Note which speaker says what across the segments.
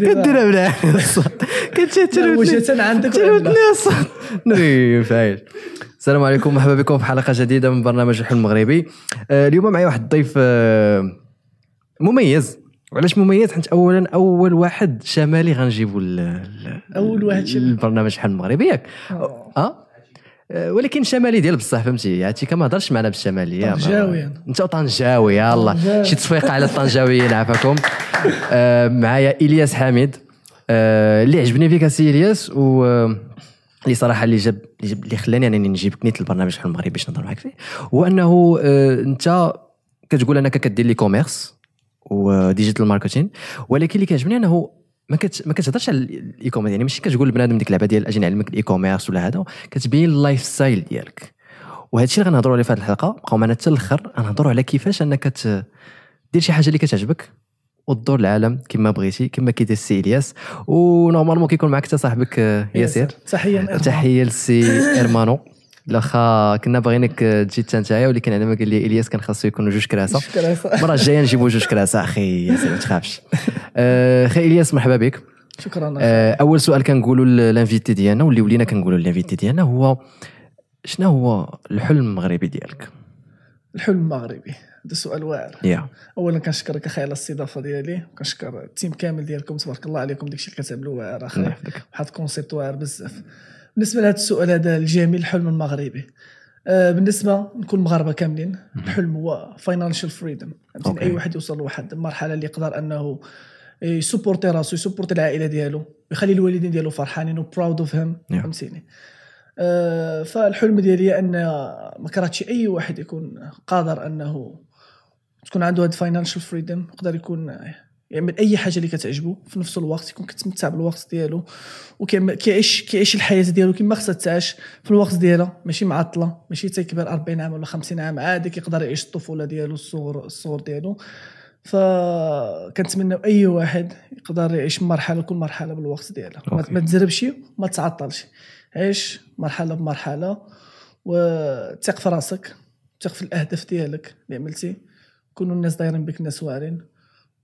Speaker 1: كديرها بلا كتشتري
Speaker 2: واش عندك
Speaker 1: نري فايل السلام عليكم مرحبا بكم في حلقه جديده من برنامج الحلم المغربي آه، اليوم معي واحد الضيف آه، مميز وعلاش مميز حيت اولا اول واحد شمالي غنجيبو
Speaker 2: اول واحد شمالي
Speaker 1: البرنامج الحلم المغربي ياك آه آه، ولكن شمالي ديال بصح فهمتي؟ عرفتي ما هضرش معنا بالشماليه
Speaker 2: طنجاوي
Speaker 1: أنت طنجاوي يلا. شي تصفيقه على الطنجاويين عافاكم آه معايا إلياس حامد آه اللي عجبني فيك أسي إلياس و اللي صراحة اللي جاب اللي خلاني أنني نجيبك نيت البرنامج الحلم المغربي باش نهضر معك فيه هو أنه آه أنت كتقول أنك كدير l'e-commerce و digital marketing ولكن اللي كيعجبني أنه ما كت ما كتهضرش على ال e-commerce يعني ماشي كتقول لبنادم ديك اللعبة ديال أجي نعلمك ال e-commerce ولا هذا كتبين ال lifestyle ديالك. وهذا الشيء اللي غنهضروا عليه في هذه الحلقة بقاو معنا حتى الأخر غنهضروا على كيفاش أنك دير شي حاجة اللي كتعجبك وتدور العالم كما بغيتي كما كيدير السي إلياس. و normalement كيكون معك حتى صاحبك آه، ياسر.
Speaker 2: تحية
Speaker 1: تحية للسي إرمانو. واخا كنا باغينك تجي حتى نتايا ولكن على ما قال لي إلياس كان خاصو يكونوا جوج كراسة. المره الجايه نجيبوا جوج كراسة أخي ما تخافش. آه، أخي إلياس مرحبا بك.
Speaker 2: شكرا.
Speaker 1: آه، أول سؤال كنقولوا لل invité ديالنا واللي ولينا كنقولوا لل invité ديالنا هو شنو هو الحلم المغربي ديالك؟
Speaker 2: الحلم المغربي. هذا سؤال واعر.
Speaker 1: yeah.
Speaker 2: اولا كنشكرك أخي على الاستضافة ديالي كنشكر ال team كامل ديالكم تبارك الله عليكم داكشي اللي كتعملوا واعر أخي. واحد ال concept واعر بزاف. بالنسبة لهذا السؤال هذا الجميل الحلم المغربي. آه بالنسبة نكون مغاربة كاملين الحلم هو financial freedom أي واحد يوصل لواحد المرحله اللي يقدر أنه يسوبورتي راسو يسوبورتي العائلة ديالو يخلي الوالدين ديالو فرحانين و proud of him فهمتيني؟ آه فالحلم ديالي أن ما كرهتش أي واحد يكون قادر أنه تكون عنده هاد فاينانشال فريدم يقدر يكون يعمل أي حاجة اللي كتعجبو في نفس الوقت يكون كتمتع بالوقت ديالو وكيعيش كيعيش الحياة ديالو كما خصها تعيش في الوقت ديالها ماشي معطلة ماشي تيكبر 40 عام ولا 50 عام عادي كيقدر يعيش الطفولة ديالو الصغر الصغر ديالو. فكنتمنى أي واحد يقدر يعيش مرحلة كل مرحلة بالوقت ديالها. ما تزربش ما تعطلش. عيش مرحلة بمرحلة وثق في راسك ثق في الأهداف ديالك اللي عملتي. كونوا الناس دايرين بك الناس واعرين.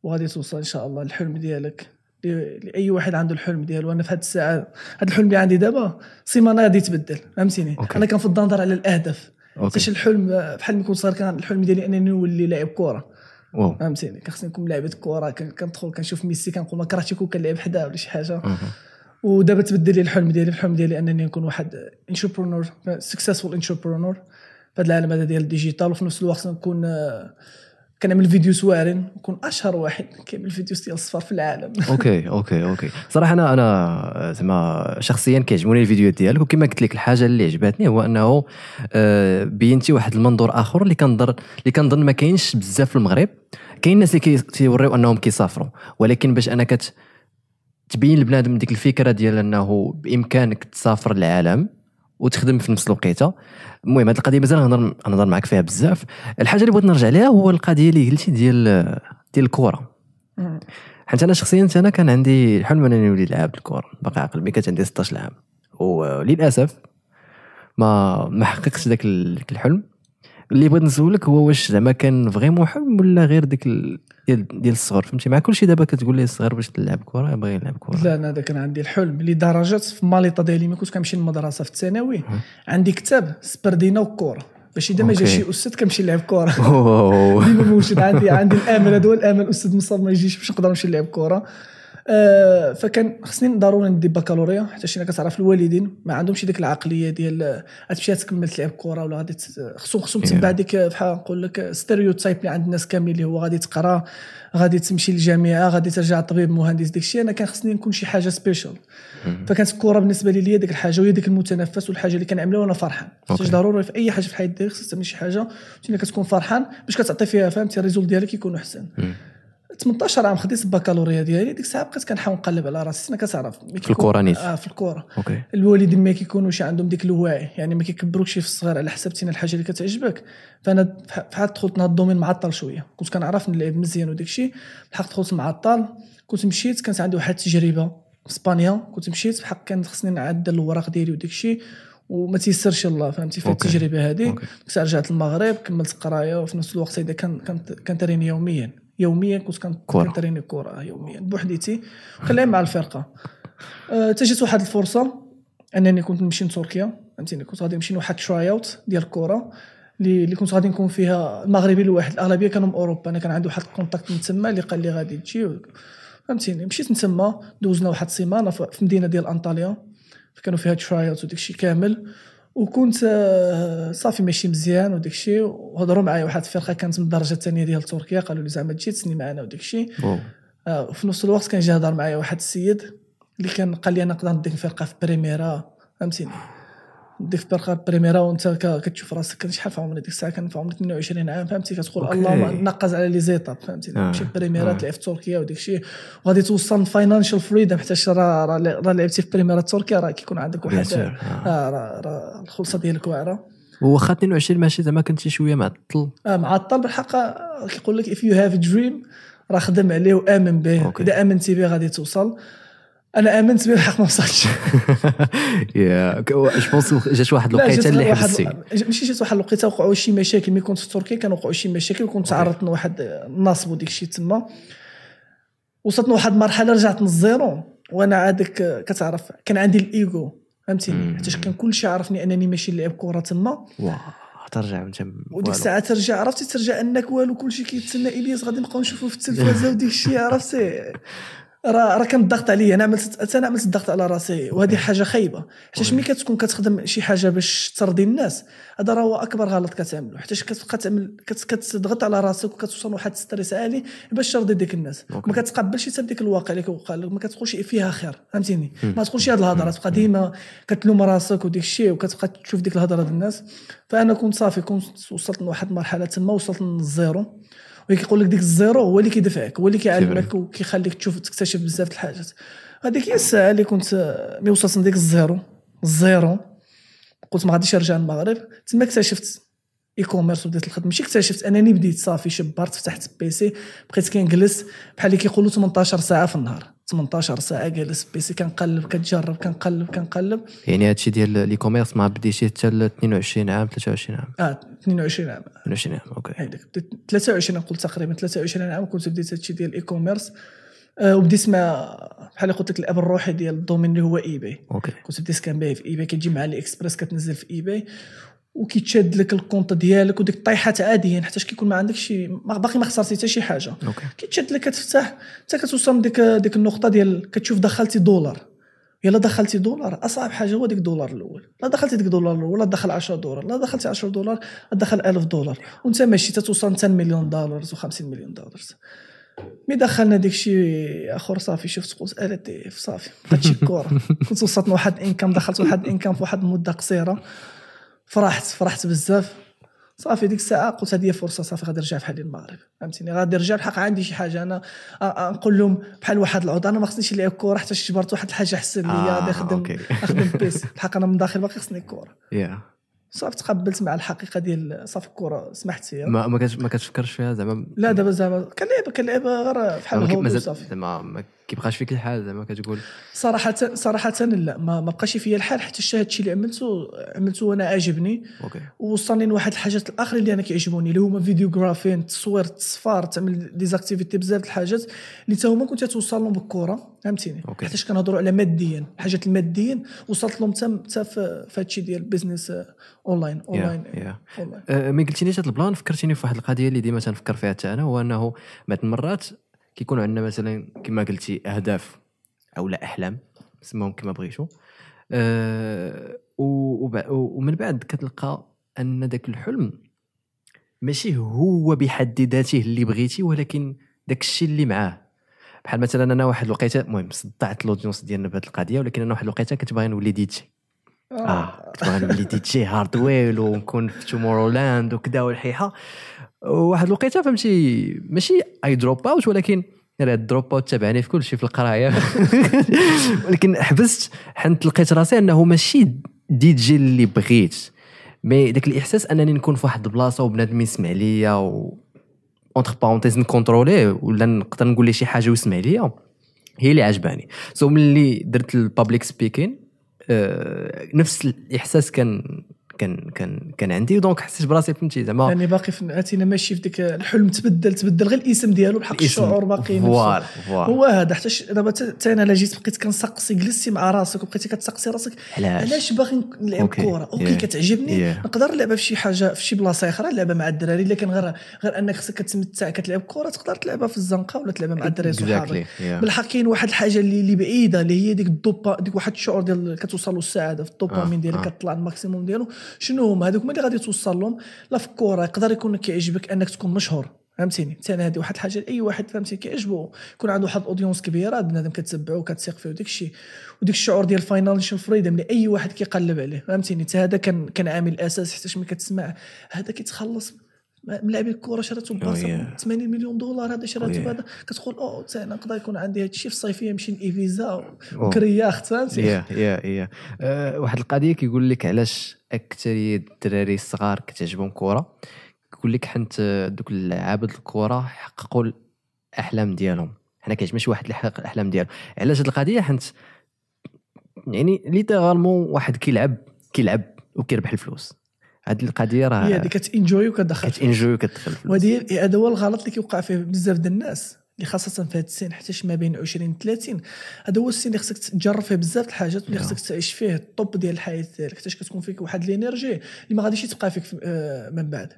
Speaker 2: وغادي توصل إن شاء الله للحلم ديالك. لأي واحد عنده الحلم ديالو. أنا في هذه الساعة هذا الحلم اللي عندي دابا سيمانه غادي يتبدل. فهمتيني؟ أنا كنفضل نهضر على الأهداف. حيت الحلم بحال ما كنت صغير كان الحلم ديالي أنني نولي لاعب كره فهمتيني؟ كنخصني نكون لاعب كره كندخل كنشوف ميسي كنقول ما كرهتش يكون كنلعب حداه ولا شي حاجة. ودابا تبدل لي الحلم ديالي. الحلم ديالي أنني نكون واحد entrepreneur successful entrepreneur في هذا العالم هذا ديال ال digital وفي نفس الوقت نكون كنعمل فيديو واعرين نكون أشهر واحد كيعمل فيديوز ديال السفر في العالم.
Speaker 1: okay okay okay. صراحة أنا أنا زعما شخصيا كيعجبوني الفيديوهات ديالك وكما قلت لك الحاجة اللي عجبتني هو أنه آه، بينتي واحد المنظور آخر اللي كنظن اللي كنظن ما كاينش بزاف في المغرب. كاين الناس اللي كيوريو أنهم كيسافروا ولكن باش أنا كت تبين لبنادم ديك الفكرة ديال أنه بإمكانك تسافر العالم وتخدم في نفس الوقيته. المهم هذه القضية مازال نهضر نهضر معك فيها بزاف. الحاجة اللي بغيت نرجع ليها هو القضية اللي قلتي ديال ديال الكره حيت أنا شخصيا أنا كان عندي الحلم أنني نولي لاعب الكره باقي عاقل ملي كانت عندي 16 عام وللاسف ما ما حققتش ذاك الحلم. اللي بغيت نسولك هو واش زعما كان فريمون حلم ولا غير ديك ال... ديال ديال الصغر فهمتي؟ مع كلشي دابا كتقول لي الصغير باش تلعب كرة يبغي يلعب كرة.
Speaker 2: لا أنا هذا كان عندي الحلم. لدرجة في ماليطا ديالي ما كنت كنمشي للمدرسة في الثانوي. عندي كتاب سبردينا وكورة. باش إذا ما جا شي أستاذ كنمشي نلعب كره ديما موجود عندي عندي الأمل هذا هو الأمل الاستاذ مصاب ما يجيش باش نقدر نمشي نلعب كره آه فكان خصني ضروري ندي بكالوريا حتى شي كتعرف الوالدين ما عندهمش ديك العقلية ديال غتمشي تكمل تلعب كره ولا غادي خصهم خصهم تبع ديك بحال نقول لك stereotype اللي عند الناس كاملين اللي هو غادي تقرا غادي تمشي للجامعة غادي ترجع طبيب مهندس داك الشيء أنا كان خصني نكون شي حاجة special فكانت الكره بالنسبة لي هي ديك الحاجة وهي ديك المتنفس والحاجة اللي كنعملها وأنا فرحان. خصك ضروري في أي حاجة في الحياة ديالك خصك تعمل شي حاجة. كتكون فرحان باش كتعطي فيها فهمتي؟ ال résultat ديالك يكون أحسن. 18 عام خديت البكالوريا ديالي ديك الساعة بقيت كنحاول نقلب على راسي. أنا كتعرف
Speaker 1: في الكره نيت
Speaker 2: آه في الكره
Speaker 1: okay.
Speaker 2: الوالدين ما كيكونوش عندهم ديك الوعي يعني ما كيكبروكش في الصغير على حسب تينا الحاجة اللي كتعجبك. فأنا بحال دخلت لهذا الدومين معطل شوية. كنت كنعرف نلعب مزيان وداك الشيء. بحال دخلت معطل. كنت مشيت كانت عندي واحد التجربة في إسبانيا. كنت مشيت بحق كان خصني نعدل الوراق ديالي وداك الشيء. وما تيسرش الله فهمتي؟ في التجربة هذه رجعت المغرب كملت قرايه وفي نفس الوقت كان كان كان ترين يوميا. يوميا كنت كن-
Speaker 1: كرة.
Speaker 2: كنتريني كره يوميا بوحديتي. وكنلعب مع الفرقة. أه، تجت واحد الفرصة أنني كنت نمشي لتركيا فهمتيني؟ كنت غادي نمشي لواحد tryout ديال الكره اللي اللي كنت غادي نكون فيها المغربي الواحد. الأغلبية كانوا من أوروبا. أنا كان عندي واحد contact من تما اللي قال لي غادي تجي. فهمتيني؟ مشيت تما دوزنا واحد السيمانة في مدينة ديال أنطاليا. كانوا فيها tryout وداك الشيء كامل. وكنت آه، صافي ماشي مزيان وداك الشيء وهضروا معايا واحد الفرقة كانت من الدرجة الثانية ديال تركيا قالوا لي زعما تجي تسني معنا وداك الشيء
Speaker 1: wow.
Speaker 2: آه، وفي نفس الوقت كان جا هضر معايا واحد السيد اللي كان قال لي أنا نقدر نديك فرقة في بريميرا فهمتيني نديك فرقه في بريميرا وانت كتشوف راسك شحال في عمري ديك الساعة كان في عمري 22 عام فهمتي كتقول. اللهم نقز على لي les étapes فهمتيني
Speaker 1: آه.
Speaker 2: مشي في بريميرا
Speaker 1: آه.
Speaker 2: تلعب في تركيا وديك الشيء وغادي توصل financial freedom حتى راه راه لعبتي في بريميرا تركيا راه كيكون عندك واحد. آه،
Speaker 1: آه.
Speaker 2: راه الخلصة ديالك واعره
Speaker 1: واخا 22 ماشي زعما كنتي شوية معطل
Speaker 2: آه، معطل بالحق آه، كيقول لك you have a dream راه خدم عليه وآمن به. إذا آمنتي به غادي توصل أنا امنت به الحق ما وصلتش
Speaker 1: يا جو بونس جات واحد
Speaker 2: الوقيتة
Speaker 1: اللي حبستي
Speaker 2: ماشي جات واحد الوقيتة وقعوا شي مشاكل. ملي كنت في تركيا كانوا وقعوا شي مشاكل وكنت تعرضت لواحد النصب وديك الشيء تما. وصلت لواحد المرحله رجعت من الزيرو. وأنا عادك كتعرف كان عندي الايجو فهمتيني؟
Speaker 1: مم.
Speaker 2: حيت كان كلشي عارفني أنني ماشي نلعب كرة تما.
Speaker 1: ترجع انت
Speaker 2: وديك الساعة ترجع عرفتي؟ ترجع أنك والو كلشي كيتسنى. إلياس غادي نبقاو نشوفو في التلفازه وديك الشيء عرفتي؟ راه راه كان الضغط عليا. أنا عملت أنا عملت الضغط على راسي. وهذه حاجة خايبة. حيت ملي كتكون كتخدم شي حاجة باش ترضي الناس هذا راه هو أكبر غلط كتعملو. حيت كتبقى تعمل كت- كتضغط على راسك وكتوصل لواحد stress عالي باش ترضي ديك الناس. ما كتقبلش حتى بديك الواقع اللي كيوقع لك. ما كتقولش فيها خير. فهمتيني؟ ما تقولش هاد الهضرة. تبقى ديما كتلوم راسك وديك الشيء وكتبقى تشوف ديك الهضرة ديال الناس. فأنا كنت صافي. كنت وصلت لواحد المرحله تما. وصلت للزيرو. وكيقول لك ديك الزيرو هو اللي كيدفعك هو اللي كيعلمك وكيخليك تشوف تكتشف بزاف د الحاجات. هذيك هي الساعة اللي كنت ملي وصلت لديك الزيرو. الزيرو. قلت ما غاديش نرجع للمغرب. تما اكتشفت e-commerce وبديت الخدمة. ماشي اكتشفت أنني بديت صافي شبرت فتحت PC بقيت كنجلس بحال اللي كيقولوا 18 ساعة في النهار. 18 ساعة جالس PC كنقلب كنجرب كنقلب كنقلب
Speaker 1: يعني هادشي ديال l'e-commerce ما بديتي حتى ل 22 عام 23 عام.
Speaker 2: آه 22 عام.
Speaker 1: 22 عام okay.
Speaker 2: هيداك بديت 23 نقول تقريبا 23 عام كنت بديت هادشي ديال ال e-commerce آه وبديت مع بحال قلت لك الأب الروحي ديال ال domaine اللي هو eBay
Speaker 1: okay.
Speaker 2: كنت بديت كنبيع في eBay كتجي مع AliExpress express كتنزل في eBay وكيتشاد لك ال compte ديالك وديك الطيحات عاديا حتى كيكون ما عندكش شي ما- باقي ما خسرتي حتى شي
Speaker 1: حاجة.
Speaker 2: كيتشاد لك كتفتح حتى كتوصل لديك ديك النقطة ديال كتشوف دخلتي دولار. يلا دخلتي دولار أصعب حاجة هو ديك الدولار الأول. لا دخلتي ديك الدولار الأول لا دخل 10 دولار لا دخلتي 10 دولار دخل 1000 دولار. وأنت ماشي تتوصل حتى مليون دولار و50 مليون دولار مي دخلنا ديك شي أخر صافي شفت قلت ألا تيف صافي. هادشي الكره كنت وصلت لواحد انكم دخلت واحد انكم في واحد المده قصيرة. فرحت فرحت بزاف. صافي ديك الساعة قلت هذه فرصة صافي غادي نرجع بحال المغرب. فهمتيني؟ غادي نرجع بحق عندي شي حاجة أنا نقول لهم بحال واحد العوض أنا ما خصنيش نلعب كره حتى جبرت واحد الحاجة احسن ليا
Speaker 1: آه،
Speaker 2: غادي نخدم. نخدم بيس. الحق أنا من داخل باقي خصني الكره
Speaker 1: يا
Speaker 2: صافي تقبلت مع الحقيقة ديال صافي الكره سمحت فيها
Speaker 1: ما ما كتفكرش فيها زعما؟
Speaker 2: لا دابا زعما كنلعب كنلعب غير بحال
Speaker 1: مازال
Speaker 2: وصافي.
Speaker 1: زعما ما كيبقاش فيك الحال زعما كتقول.
Speaker 2: صراحة صراحة لا ما, ما بقاش فيا الحال حتى هادشي اللي عملته عملته وأنا عاجبني
Speaker 1: أوكي.
Speaker 2: ووصلني لواحد الحاجات الآخرين اللي أنا كيعجبوني اللي هما videographing التصوير التصفار تعمل des activités بزاف الحاجات اللي تا هما كنت توصل لهم بالكرة فهمتيني. حيتاش كنهضروا على ماديا الحاجات الماديين وصلت لهم حتى حتى في هادشي ديال
Speaker 1: business
Speaker 2: online
Speaker 1: online ما قلتينيش هذا ال plan فكرتيني في واحد القضية اللي ديما تنفكر فيها حتى أنا هو أنه بعض المرات كيكون عندنا مثلا كما قلتي أهداف أو لا أحلام سموهم كما بغيتو. أه ومن بعد كتلقى أن ذاك الحلم ماشي هو بحد ذاته اللي بغيتي ولكن داك الشيء اللي معاه. بحال مثلا أنا واحد الوقيتة المهم صدعت ال audience ديالنا بهذه القضية ولكن أنا واحد الوقيتة كنت باغي نولي دي جي آه كنت باغي نولي DJ Hardwell ونكون في Tomorrowland وكذا والحيحة. واحد الوقيته فهمتي ماشي a dropout ولكن راه ال dropout تبعني في كل شيء في القرايه. ولكن حبست حنت لقيت راسي أنه ماشي دي جي اللي بغيت. mais داك الإحساس أنني نكون في واحد البلاصة وبنادم يسمع ليا و entre parenthèses نكونتروليه ولا نقدر نقول ليه شي حاجة ويسمع ليا. هي اللي عجباني. so ملي درت ال public speaking نفس الإحساس كان كان كان كان عندي donc حسيت براسي فهمتي زعما
Speaker 2: يعني باقي في اتينا ماشي في ديك الحلم تبدل تبدل غير الاسم ديالو بحق. الشعور باقي
Speaker 1: voilà
Speaker 2: هو هذا حتى دابا تا أنا لا جيت بقيت كنسقسي جلستي مع راسك وبقيتي كتسقسي راسك
Speaker 1: علاش
Speaker 2: باغي نلعب. كره okay
Speaker 1: Yeah.
Speaker 2: كتعجبني
Speaker 1: Yeah.
Speaker 2: نقدر نلعبها في شي حاجة في شي بلاصة أخرى نلعبها مع الدراري لكن غير غير أنك خصك كتمتع كتلعب كره تقدر تلعبها في الزنقة ولا تلعبها مع الدراري صحابك
Speaker 1: Exactly, yeah.
Speaker 2: بالحق كاين واحد الحاجة اللي اللي بعيدة اللي هي ديك الدوبا ديك واحد الشعور ديال كتوصل له السعاده في الدوبامين
Speaker 1: آه،
Speaker 2: ديالك
Speaker 1: آه.
Speaker 2: كطلع ال maximum ديالو شنو هما؟ هذوك هما اللي غادي توصل لهم لا في الكره يقدر يكون كيعجبك أنك تكون مشهور فهمتيني؟ ثاني هذه واحد الحاجة أي واحد فهمتي كيعجبو. يكون عنده واحد audience كبيرة بنادم كتبعو وكتثق فيه وداك الشيء. وديك الشعور ديال financial freedom اللي اي واحد كيقلب عليه فهمتيني؟ حتى هذا كان كان عامل أساس حتى ملي كتسمع هذا كيتخلص ملاعبي الكرة شراتو
Speaker 1: yeah.
Speaker 2: 80 مليون دولار هذا شراتو. هذا كتقول oh حتى أنا نقدر يكون عندي هذا الشيء في الصيفية نمشي
Speaker 1: لإيبيزا.
Speaker 2: وكرياخت فهمتي
Speaker 1: يا يا يا أه، واحد القضية كيقول لك علاش اكثريه الدراري الصغار كتعجبهم كرة كيقول لك حنت دوك العابد الكرة حققوا الأحلام ديالهم حنا كيعجبنا شي واحد اللي حقق الأحلام ديالو علاش هاد القضية حنت يعني littéralement واحد كيلعب كيلعب وكيربح الفلوس هاد القضية
Speaker 2: هي
Speaker 1: راه
Speaker 2: هذه كتنجوي وكتدخل.
Speaker 1: كتنجوي وكتدخل
Speaker 2: وهذه هذا هو الغلط اللي كيوقع فيه بزاف ديال الناس اللي خاصة في هذا السن حتى ما بين 20 و 30 هذا هو السن اللي خصك تجرب فيه بزاف الحاجات واللي
Speaker 1: نعم.
Speaker 2: خصك تعيش فيه ال top ديال الحياة ديالك حتى كتكون فيك واحد energy اللي ما غاديش تبقى فيك في- آه، من بعد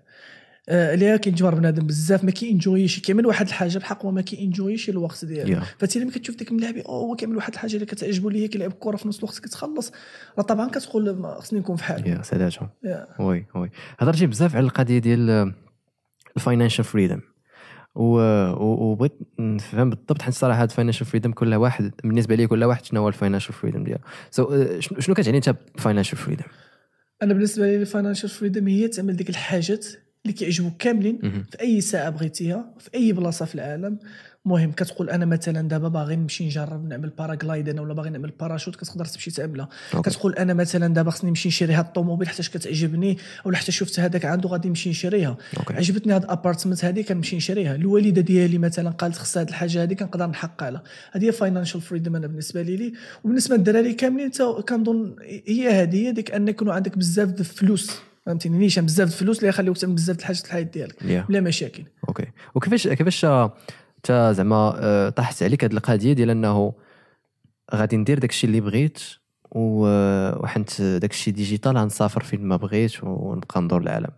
Speaker 2: اللي كيتجبر بنادم بزاف ما كينجويش كيعمل واحد الحاجة بحق هو ما كينجويش الوقت ديالو.
Speaker 1: Yeah.
Speaker 2: فتي لما كتشوف ديك الملاعبي oh، هو كيعمل واحد الحاجة اللي كتعجبو هي كيلعب الكره في نفس الوقت كتخلص. راه طبعا كتقول خصني نكون بحال
Speaker 1: يا ساداتهم
Speaker 2: Yeah.
Speaker 1: oui oui. هضرتي بزاف على القضية ديال ال financial freedom وبغيت نفهم بالضبط حيت صراحة هاد ال financial freedom كل واحد بالنسبة لي كل واحد شنو هو ال financial freedom ديالو؟ so شنو شنو كتعني انت financial freedom
Speaker 2: أنا بالنسبة لي ال financial freedom هي تعمل ديك الحاجات اللي كيعجبوك كاملين في أي ساعة بغيتيها في أي بلاصة في العالم. مهم كتقول أنا مثلا دابا باغي نمشي نجرب نعمل paraglide أنا ولا باغي نعمل باراشوت كتقدر تمشي تعملها. كتقول أنا مثلا دابا خصني نمشي نشري هاد الطوموبيل حيتاش كتعجبني ولا حتى شفت هذاك عنده غادي نمشي نشريها
Speaker 1: okay.
Speaker 2: عجبتني هاد ال apartment هذه كنمشي نشريها. الوالدة ديالي مثلا قالت خصها هاد الحاجة هذه كنقدر نحقق لها. هذه هي financial freedom أنا بالنسبة لي لي. وبالنسبة للدراري كاملين كنظن هي هذه هي ديك أن يكونوا عندك بزاف د الفلوس. فهمتيني نيشان بزاف د الفلوس اللي يخليوك تعمل بزاف د الحاجات الحياة ديالك
Speaker 1: Yeah.
Speaker 2: بلا مشاكل
Speaker 1: okay وكيفاش كيفاش انت زعما آه، طاحت عليك هاد القضية ديال إنه غادي ندير داكشي اللي بغيت و- وحنت داكشي digital غنسافر فين ما بغيت ونبقى ندور العالم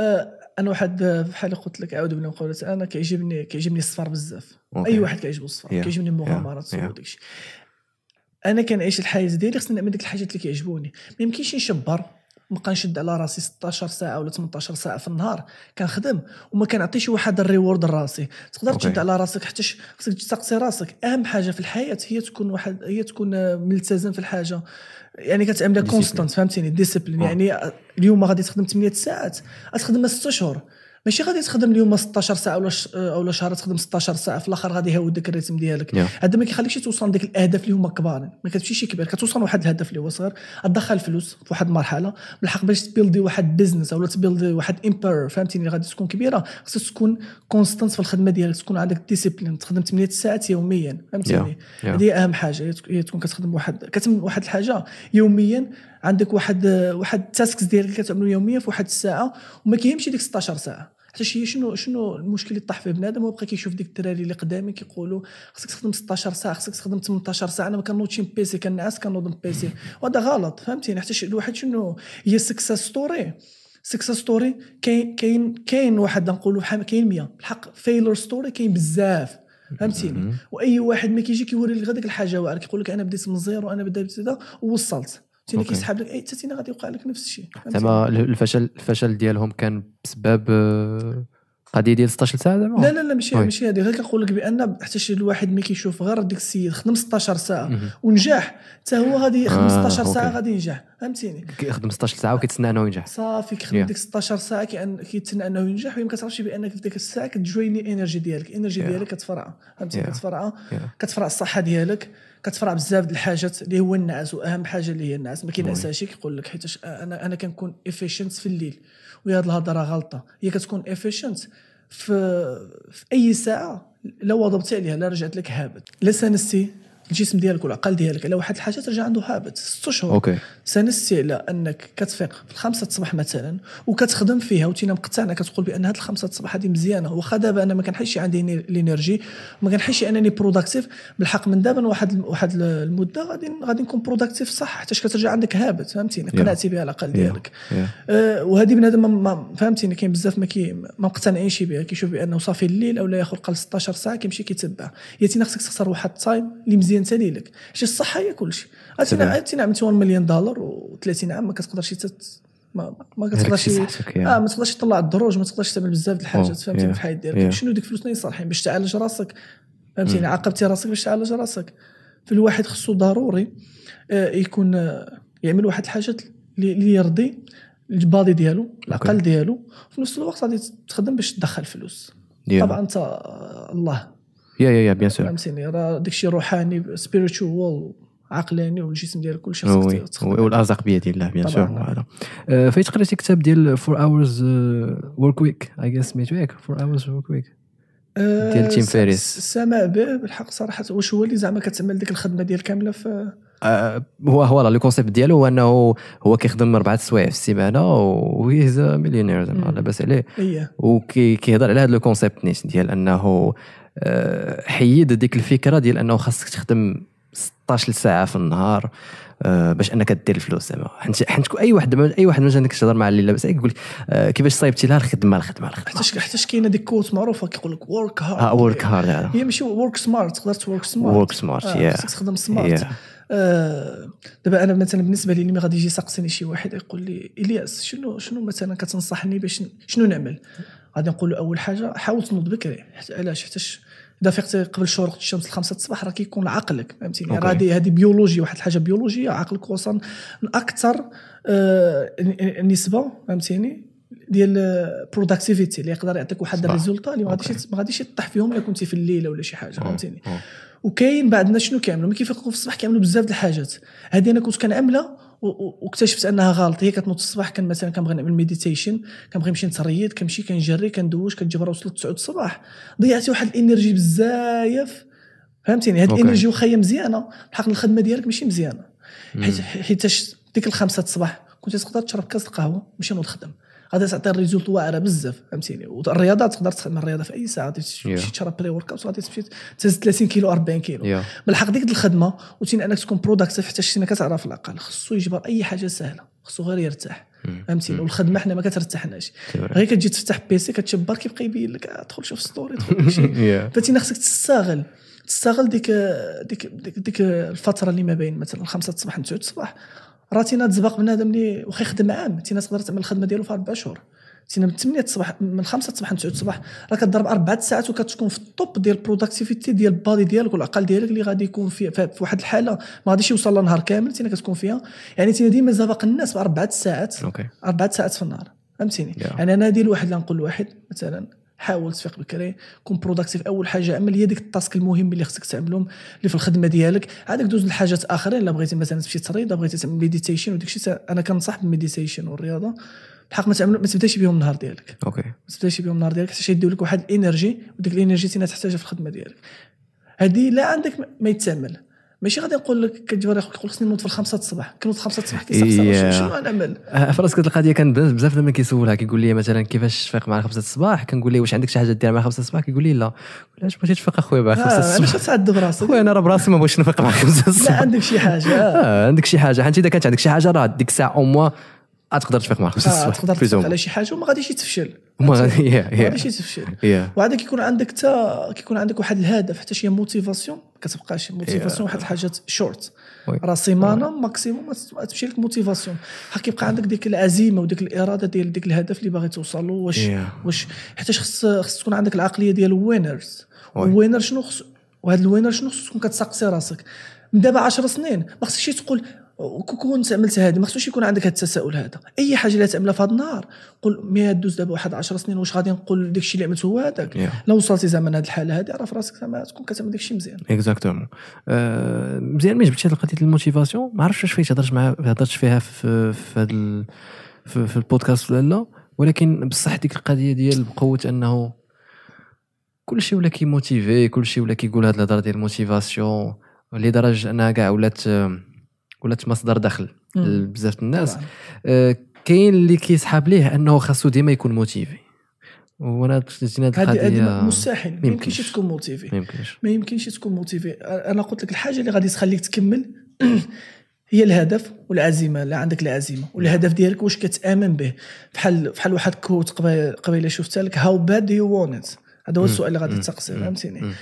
Speaker 2: آه، أنا واحد آه، بحال قلت لك اعوذ بالله من أنا كيعجبني كيعجبني السفر بزاف
Speaker 1: okay.
Speaker 2: أي واحد كيعجبو السفر
Speaker 1: Yeah.
Speaker 2: كيعجبني المغامرات.
Speaker 1: Yeah.
Speaker 2: وداكشي أنا كنعيش الحياة ديالي خصني نعمل ديك الحاجات اللي كيعجبوني ما يمكنش نشبر نبقى نشد على راسي 16 ساعة ولا 18 ساعة في النهار كنخدم وما كنعطيش واحد reward لراسي تقدر. تشد على راسك حتى خصك تسقسي راسك أهم حاجة في الحياة هي تكون واحد هي تكون آه، ملتزم في الحاجة يعني
Speaker 1: Discipline.
Speaker 2: constant فهمتيني discipline
Speaker 1: oh.
Speaker 2: يعني آه، اليوم غادي تخدم 8 ساعات غتخدمها 6 أشهر ماشي غادي تخدم اليوم 16 ساعة ولا ش... ولا شهر تخدم 16 ساعة في الآخر غادي يهود داك ال rythme ديالك.
Speaker 1: Yeah.
Speaker 2: هذا ما كيخليكش توصل لديك الأهداف اللي هما كبار ما كتمشيش كبير كتوصل لواحد الهدف اللي هو صغير. تدخل فلوس في واحد المرحله بالحق باش ت build ي واحد business أو ت build ي واحد empire فهمتيني؟ اللي غادي تكون كبيرة خصك تكون constant في الخدمة ديالك تكون عندك discipline تخدم 8 ساعات يوميا فهمتيني؟
Speaker 1: Yeah. Yeah.
Speaker 2: هذه أهم حاجة. هي تك- هي تكون كتخدم واحد كتعمل واحد الحاجة يوميا عندك واحد واحد ال tasks ديالك اللي كتعملو يوميا في واحد الساعة وما كيهمش ديك 16 ساعة. حتى شي شنو شنو المشكل اللي طاح فيه بنادم؟ هو بقى كيشوف ديك الدراري اللي قدامي كيقولوا خصك تخدم 16 ساعة خصك تخدم 18 ساعة. أنا ما كنوضش PC كنعس كنوض PC وهذا غلط فهمتيني؟ حتى الواحد شنو؟ هي success story success story كاين كاين كاين واحد نقولوا بحال كاين 100 بالحق failure story كاين بزاف. فهمتيني؟ وأي واحد ما كيجي كيوري لك غير ديك الحاجة واعرة كيقول لك أنا بديت من zéro أنا بديت هذا ووصلت.
Speaker 1: Okay.
Speaker 2: كيسحب لك اي تينا غادي يوقع لك نفس الشيء؟
Speaker 1: زعما الفشل الفشل ديالهم كان بسبب آه، قضية ديال 16 ساعة زعما
Speaker 2: لا لا لا ماشي. ماشي هذه غير كنقول لك بأن حتى شي الواحد ملي كيشوف غير ديك السيد خدم 16
Speaker 1: ساعة.
Speaker 2: ونجح حتى هو غادي يخدم
Speaker 1: آه،
Speaker 2: 16 ساعة
Speaker 1: okay.
Speaker 2: غادي ينجح فهمتيني
Speaker 1: كيخدم 16 ساعة وكيتسنى أنه ينجح
Speaker 2: صافي كيخدم
Speaker 1: Yeah.
Speaker 2: ديك 16 ساعة كيتسنى أنه ينجح وما كتعرفش بأنك في ديك الساعة كتجويني ال energy ديالك ال energy
Speaker 1: Yeah.
Speaker 2: ديالك كتفرع فهمتي
Speaker 1: Yeah.
Speaker 2: كتفرع
Speaker 1: Yeah.
Speaker 2: كتفرع الصحة ديالك كتفرع بزاف د الحاجات اللي هو النعاس وأهم حاجة اللي هي النعاس. ما كينعساش كيقول لك حيت أنا أنا كنكون efficient في الليل وهي هاد الهضرة غلطة. هي كتكون efficient في في أي ساعة لا واظبتي عليها لا رجعت لك habit. لا سانستي الجسم ديالك والعقل ديالك على واحد الحاجة ترجع عنده habit. ست اشهر
Speaker 1: Okay.
Speaker 2: سنستي على أنك كتفيق في الخمسة الصباح مثلا وكتخدم فيها وتينا مقتنع كتقول بأن هاد الخمسة الصباح هذه مزيانة. واخا دابا أنا ما كنحسش عندي ال energy وما كنحسش أنني productive بالحق من دابا واحد واحد المدة غادي غادي نكون productive صح حتى كترجع عندك habit فهمتيني؟ قنعتي بها العقل ديالك. آه وهذه بنادم ما فهمتيني؟ كاين بزاف ما كي ما مقتنعينش بها. كيشوف بأنه صافي الليل أو لا ياخذ قل 16 ساعة كيمشي كيتبع. يا تينا خصك تختار واحد ال time اللي مزيان حتى ليك حيت الصحة هي كلشي تينا عملتي 1 مليون دولار و30 عام ما كتقدرش تت... ما ما كتقدرش آه ما تقدرش تطلع الدروج ما تقدرش تعمل بزاف د الحاجات فهمتيني؟ في الحياة ديالك شنو ديك الفلوس اللي صالحين باش تعالج راسك. فهمتيني؟ عاقبتي راسك باش تعالج راسك. فالواحد خصو ضروري آه يكون آه يعمل واحد الحاجات اللي يرضي ال body ديالو العقل ديالو. في نفس الوقت غادي تخدم باش تدخل فلوس. طبعا انت الله.
Speaker 1: يا يا يا bien sûr.
Speaker 2: فهمتيني راه داكشي روحاني spiritual عقلاني والجسم ديالك كلشي
Speaker 1: خصك والأرزاق بيد الله bien sûr فايت قريتي كتاب ديال 4 hours work week I guess سميتو ياك؟ 4 hours work week ديال Tim Ferriss
Speaker 2: سامع به بالحق صراحة واش هو اللي زعما كتعمل ديك الخدمة ديال كاملة في
Speaker 1: آه هو هو le concept ديالو هو إنه هو كيخدم أربعة سوايع في السيمانة وهيز مليونير زعما لاباس عليه. وكيهضر على هذا le concept نيت ديال إنه حيد ديك الفكرة ديال أنه خاصك تخدم 16 ساعة في النهار آه باش أنك دير الفلوس زعما. حيت حيت أي واحد أي واحد من عندك تهضر مع اللي لاباس عليك يقول لك آه كيفاش صايبتي؟ لها الخدمة الخدمة الخدمة.
Speaker 2: حتى حتى كاينة ديك quote معروفة كيقول لك work hard
Speaker 1: آه work hard
Speaker 2: هي ماشي work smart تقدر ت work
Speaker 1: smart work smart
Speaker 2: يا تخدم smart آه دابا أنا مثلا بالنسبة لي ملي غادي يجي يسقسيني شي واحد يقول لي إلياس شنو شنو مثلا كتنصحني باش شنو نعمل؟ غادي نقول له أول حاجة حاول تنوض بكري علاش؟ حيتاش اذا فقت قبل شروق الشمس الخمسة الصباح راه كيكون عقلك فهمتيني راه هذه بيولوجيا واحد الحاجة بيولوجية عقلك وصل أكثر آه نسبة فهمتيني؟ ديال productivity اللي يقدر يعطيك واحد ال résultat اللي ما غاديش ما غاديش يطيح فيهم إلا كنتي في الليل ولا شي حاجة فهمتيني؟ وكاين بعض الناس شنو كيعملوا؟ ملي كيفيقوا في الصباح كيعملوا بزاف د الحاجات. هذه أنا كنت كنعملها واكتشفت أنها غلط. هي كتنوض الصباح كان مثلا كنبغي نعمل meditation كنبغي نمشي نتريض كنمشي كنجري كندوش كتجبر وصلت 9 الصباح. ضيعتي واحد ال energy بزاف فهمتيني؟ هاد ال energy واخا هي مزيانة. بالحق الخدمة ديالك ماشي مزيانة. حيت حيتاش ديك الخمسة الصباح كنت تقدر تشرب كاس القهوة ماشي نوض خدم. غادي تعطي ال result واعرة بزاف فهمتيني؟ والرياضة تقدر تخدم الرياضة في أي ساعة تمشي تشرب pre-workout غادي تمشي تهز 30 كيلو 40 كيلو.
Speaker 1: Yeah.
Speaker 2: بالحق ديك الخدمة وتين أنك تكون productive حتى شتينا كتعرف العقل خصو يجبر أي حاجة سهلة خصو غير يرتاح فهمتيني؟ والخدمة حنا ما كترتاحناش. غير كتجي تفتح PC كتشبر كيبقى يبين لك ادخل شوف story دخل شي. فتينا خصك تستغل تستغل ديك ديك ديك, ديك الفترة اللي ما بين مثلا 5 الصباح 9 الصباح. راه تينا تسبق بنادم اللي واخا يخدم عام. تينا تقدر تعمل الخدمة ديالو في أربع شهور. تينا من 8 الصباح من 5 الصباح ل 9 الصباح. راه كضرب أربع ساعات وكتكون في ال top ديال ال productivity ديال ال body ديالك والعقل ديالك اللي غادي يكون في, في واحد الحالة ما غاديش يوصل لنهار كامل تينا كتكون فيها. يعني تينا ديما سابق الناس باربع ساعات.
Speaker 1: Okay.
Speaker 2: أربع ساعات في النهار. فهمتيني؟ Yeah. يعني أنا ديال واحد اللي نقول لواحد مثلا. حاول تفيق بكري كون productive أول حاجة عمل هي ديك ال task المهم اللي خصك تعملهم اللي في الخدمة ديالك عادك دوز لحاجات اخرين إلا بغيتي مثلا تمشي تريض بغيتي تعمل meditation وداك الشيء أنا كنصح بال meditation والرياضة. بالحق ما تعمل ما تبدأش بهم النهار ديالك.
Speaker 1: Okay.
Speaker 2: ما تبدأش بهم النهار ديالك حتى يديو لك واحد ال energy وديك ال energy تينا تحتاجها في الخدمة ديالك. هذه لا عندك ما يتعمل. ماشي غادي نقول لك كتجبر أخوك يقول خصني نوض في الخمسة الصباح. كنوض في الخمسة الصباح كيسقسى شنو غنعمل
Speaker 1: في راسك القضية كان بزاف لما كيسولها كيقول لي مثلا كيفاش تفيق مع الخمسة الصباح؟ كنقول ليه واش عندك شي حاجة دير مع الخمسة الصباح؟ كيقول لي لا. علاش بغيتي تفيق أخويا مع الخمسة الصباح؟
Speaker 2: علاش تعذب راسك
Speaker 1: خويا أنا راه براسي ما بغيتش نفيق مع الخمسة الصباح.
Speaker 2: لا عندك شي حاجة.
Speaker 1: آه عندك شي حاجة. حيت إذا كانت عندك شي حاجة راه ديك الساعة أو موا تقدر تفيق مع الخمسة الصباح
Speaker 2: تقدر تفيق على شي حاجة وما غاديش تفشل
Speaker 1: ما غادي
Speaker 2: ما غاديش تفشل وعاد كيكون عندك تا كيكون عندك واحد الهدف حتى شي motivation ما كتبقاش motivation واحد الحاجات شورت راه semaine maximum ما تمشي لك motivation ها كيبقى عندك ديك العزيمة وديك الإرادة ديال ديك الهدف اللي باغي توصل له واش واش حيت خص خص تكون عندك العقلية ديال ال winners ال winner شنو خص وهذا الوينر شنو خص تكون كتسقسي راسك. من دابا 10 سنين ما خصكش تقول كون عملت هذه ما خصوش يكون عندك هذا التساؤل هذا. أي حاجة اللي تعملها في هذا النهار قول مي دوز دابا واحد 10 سنين واش غادي نقول داك الشيء اللي عملته هو هذاك؟
Speaker 1: Yeah.
Speaker 2: لو وصلتي زعما لهذه الحالة هذه عرف راسك زعما تكون كتعمل داك الشيء مزيان.
Speaker 1: exactement آه مزيان ملي جبتي هذه القضية ال motivation ما عرفتش واش فايت هضرت مع هضرت فيها في في هذا في, في البودكاست ولا لا. ولكن بصح ديك القضية ديال بقوة أنه كل شيء ولا كي motivé كل شيء ولا كيقول هاد الهضرة ديال ال motivation لدرجة أنها كاع ولات ولات مصدر دخل
Speaker 2: مم.
Speaker 1: بزاف الناس. آه، كاين اللي كيسحاب ليه انه خاصو ديما يكون motivé وأنا هاد
Speaker 2: هذه مستحيل ما يمكنش. تكون motivé
Speaker 1: ما يمكنش
Speaker 2: تكون motivé أنا قلت لك الحاجة اللي غادي تخليك تكمل هي الهدف والعزيمة لا عندك العزيمه والهدف ديالك واش كتأمن به بحال بحال واحد quote قبيلة شفتها لك how bad you want هذا هو. السؤال اللي غادي. تسقسي. فهمتيني.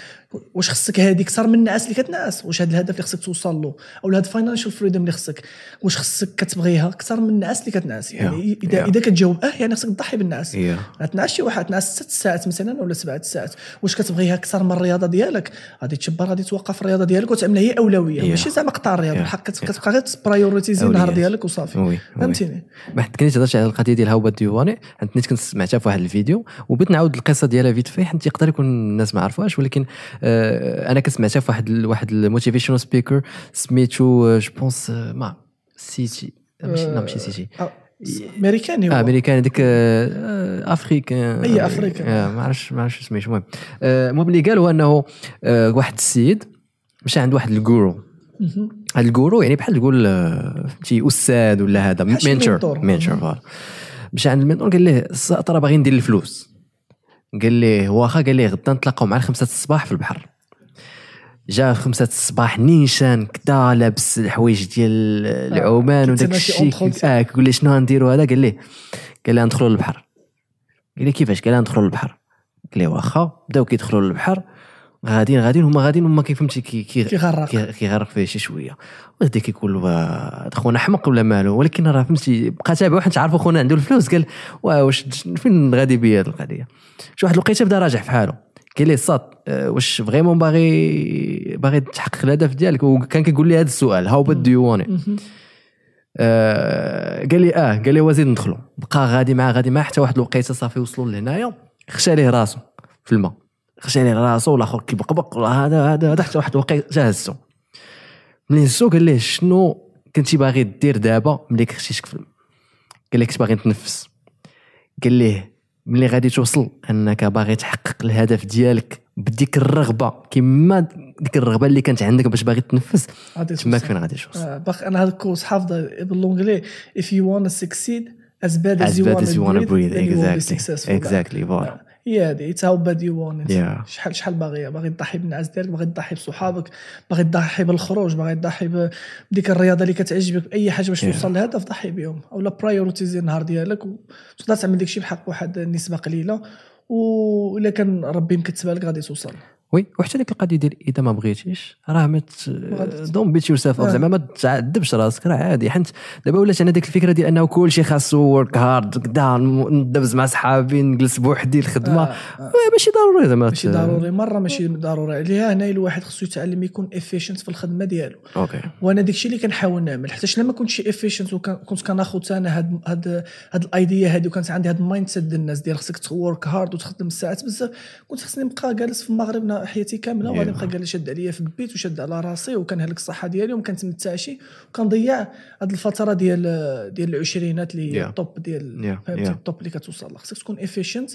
Speaker 2: واش خصك هذه أكثر من الناس اللي كتنعس واش هذا الهدف اللي خصك توصل له؟ أو هذا financial freedom اللي خصك. واش خصك كتبغيها أكثر من الناس اللي كتنعس يعني
Speaker 1: Yeah.
Speaker 2: اذا
Speaker 1: Yeah.
Speaker 2: إذا كتجاوب أه يعني خصك تضحي بالنعاس
Speaker 1: هي
Speaker 2: غتنعس شي واحد تنعس ست ساعات مثلا ولا سبعة ساعات. واش كتبغيها أكثر من الرياضة ديالك؟ غادي تشبر غادي توقف الرياضة ديالك وتعملها هي أولوية.
Speaker 1: Yeah.
Speaker 2: ماشي زعما قطع الرياضة.
Speaker 1: Yeah.
Speaker 2: بحال كت- كتبقى غير ت prioritisé
Speaker 1: النهار.
Speaker 2: ديالك وصافي. فهمتيني؟
Speaker 1: ما حد كنت هضرت على القضية ديال how do you want it حيت كنت سمعتها في واحد الفيديو. وبغيت نعاود القصة ديالها vite في حيت يقدر يكون الناس ما عرفوهاش. ولكن أنا كنت في واحد واحد ال motivational speaker سميتو جو بونس ما سيتي ماشي لا ماشي سيتي
Speaker 2: آه، أمريكاني
Speaker 1: آه
Speaker 2: هو
Speaker 1: امريكان هذيك آه، افريكان
Speaker 2: أي أفريكان.
Speaker 1: آه، ما عرفتش ما عرفتش سميتو المهم آه، المهم اللي قال هو إنه آه، واحد السيد مشى عند واحد الجورو. هاد الجورو يعني بحال تقول آه، فهمتي أستاذ ولا هذا
Speaker 2: منتور.
Speaker 1: مينتور فوالا. مشى عند المينتور قال ليه السا- ترى باغي ندير الفلوس. قال ليه واخا قال ليه غدا نتلاقاو مع الخمسة الصباح في البحر. جا خمسة الصباح نيشان كدا لابس الحوايج ديال العومان وداك
Speaker 2: كيتسنى شي
Speaker 1: الشيء. آه كيقول لي شنو غنديروا هذا؟ قال ليه قال لي ندخلوا للبحر. قال لي كيفاش؟ قال لي ندخلوا للبحر. قال لي واخا بداو كيدخلوا للبحر. غاديين غاديين هما غاديين هما كي كي
Speaker 2: كيغرق.
Speaker 1: كي- كيغرق فيه شي شوية. وغادي كيقول له خونا حمق ولا مالو ولكن راه فهمتي بقى تابع حيت عارفو خونا عنده الفلوس. قال وا واش فين غادي بيا هذه القضية؟ شي واحد الوقيته بدا راجع في حاله. قال لي صاد آه، واش vraiment باغي باغي تحقق الهدف ديالك؟ وكان كيقول لي هذا السؤال how bad do
Speaker 2: you
Speaker 1: want قال لي آه قال لي وزيد ندخلوا بقى غادي معاه غادي معاه حتى واحد الوقيته صافي وصلوا لهنايا خشى ليه راسو في الماء. خشى ليه راسو والاخر كيبقبق هذا هذا هذا حتى واحد الوقيته جا هزو ملي هزو قال ليه شنو كنتي باغي دير دابا ملي الماء قال لي كنت باغي نتنفس قال ليه ملي غادي توصل أنك باغي تحقق الهدف ديالك بديك الرغبة كما ديك الرغبة اللي كانت عندك باش باغي تنفس تماك. فين غادي توصل؟
Speaker 2: آه، أنا هذا ال course حافظه باللونجلي if you wanna succeed as bad as,
Speaker 1: as
Speaker 2: you
Speaker 1: bad
Speaker 2: wanna
Speaker 1: as you breathe
Speaker 2: be
Speaker 1: exactly. exactly. voilà
Speaker 2: هي هذه bad you want it
Speaker 1: Yeah.
Speaker 2: شحال شحال باغي باغي تضحي بالنعاس ديالك باغي تضحي بصحابك باغي تضحي بالخروج باغي تضحي بديك الرياضة اللي كتعجبك باي حاجة باش
Speaker 1: Yeah.
Speaker 2: توصل لهدف ضحي بهم أولا prioritisé النهار ديالك وتقدر تعمل داكشي بحق واحد النسبة قليلة والا كان ربي مكتبها لك غادي توصل
Speaker 1: oui وحتى ديك القضية ديال إذا ما بغيتيش راه ما
Speaker 2: غادي-
Speaker 1: don't beat
Speaker 2: yourself.
Speaker 1: زعما ما تعذبش راسك راه عادي حيت دابا ولات أنا ديك الفكرة ديال أنه كلشي خاصو work hard كدا ندبز مع صحابي نجلس بوحدي الخدمة
Speaker 2: آه، آه.
Speaker 1: ماشي ضروري زعما
Speaker 2: ماشي ضروري. مرة ماشي ضروري. عليها هنا الواحد خصو يتعلم يكون efficient في الخدمة ديالو.
Speaker 1: okay.
Speaker 2: وأنا داكشي اللي كنحاول نعمل حيت لما كنت شي efficient وكنت كناخذ أنا هاد هاد هاد ال idea هادي وكانت عندي هاد ال mindset ديال الناس ديال خصك ت work hard وتخدم الساعات. بزاف كنت خصني نبقى جالس في المغرب حياتي كاملة وغادي. نبقى جالس شاد عليا في البيت وشاد على راسي وكنهلك الصحة ديالي وما كنتمتعش وكنضيع هاد الفترة ديال ديال العشرينات اللي هي
Speaker 1: Yeah.
Speaker 2: ال top ديال
Speaker 1: Yeah,
Speaker 2: فهمتي؟
Speaker 1: Yeah.
Speaker 2: ال top اللي كتوصل خصك تكون efficient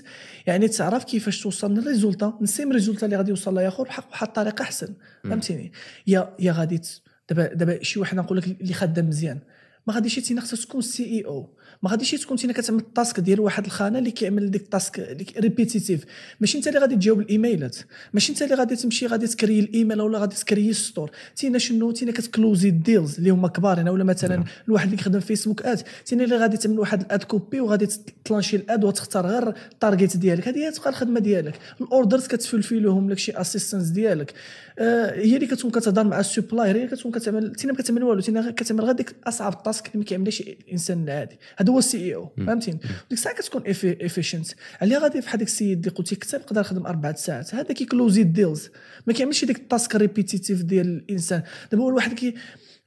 Speaker 2: يعني تعرف كيفاش توصل لل résultat ال same résultat اللي غادي يوصل لها ياخذ بحق واحد الطريقة احسن فهمتيني؟ يا يا غادي دابا دابا شي واحد نقول لك اللي خدام مزيان. ما غاديش تينا خصك تكون CEO ما غاديش تكون تينا كتعمل ال task ديال واحد الخانة اللي كيعمل ديك ال task répétitif ماشي انت اللي غادي تجاوب الإيميلات. ماشي انت اللي غادي تمشي غادي تكري الإيميل ولا غادي تكري ال store. تينا شنو؟ تينا كت closé ال deals اللي هما كبارين ولا مثلا الواحد اللي كيخدم فيسبوك ad تينا اللي غادي تعمل واحد ال ad copy وغادي ت lancé ال ad وتختار غير ال target ديالك. هذه هي تبقى الخدمة ديالك. ال orders كتفلفلوهم لك شي assistants ديالك. آه هي اللي كتكون كتهضر مع ال supplier هي اللي كتكون كتعمل تينا ما كتعمل والو تينا كتعمل غير ديك أصعب ال task اللي ما كيعملهاش الانسان العادي هذا هو ال CEO فهمتيني؟ ديك الساعة كتكون efficient عليها غادي بحال داك السيد اللي قلتي كتاب يقدر يخدم أربع ساعات. هذا كي closé ال deals ما كيعملش ديك ال task répétitif ديال الإنسان. دابا هو الواحد كي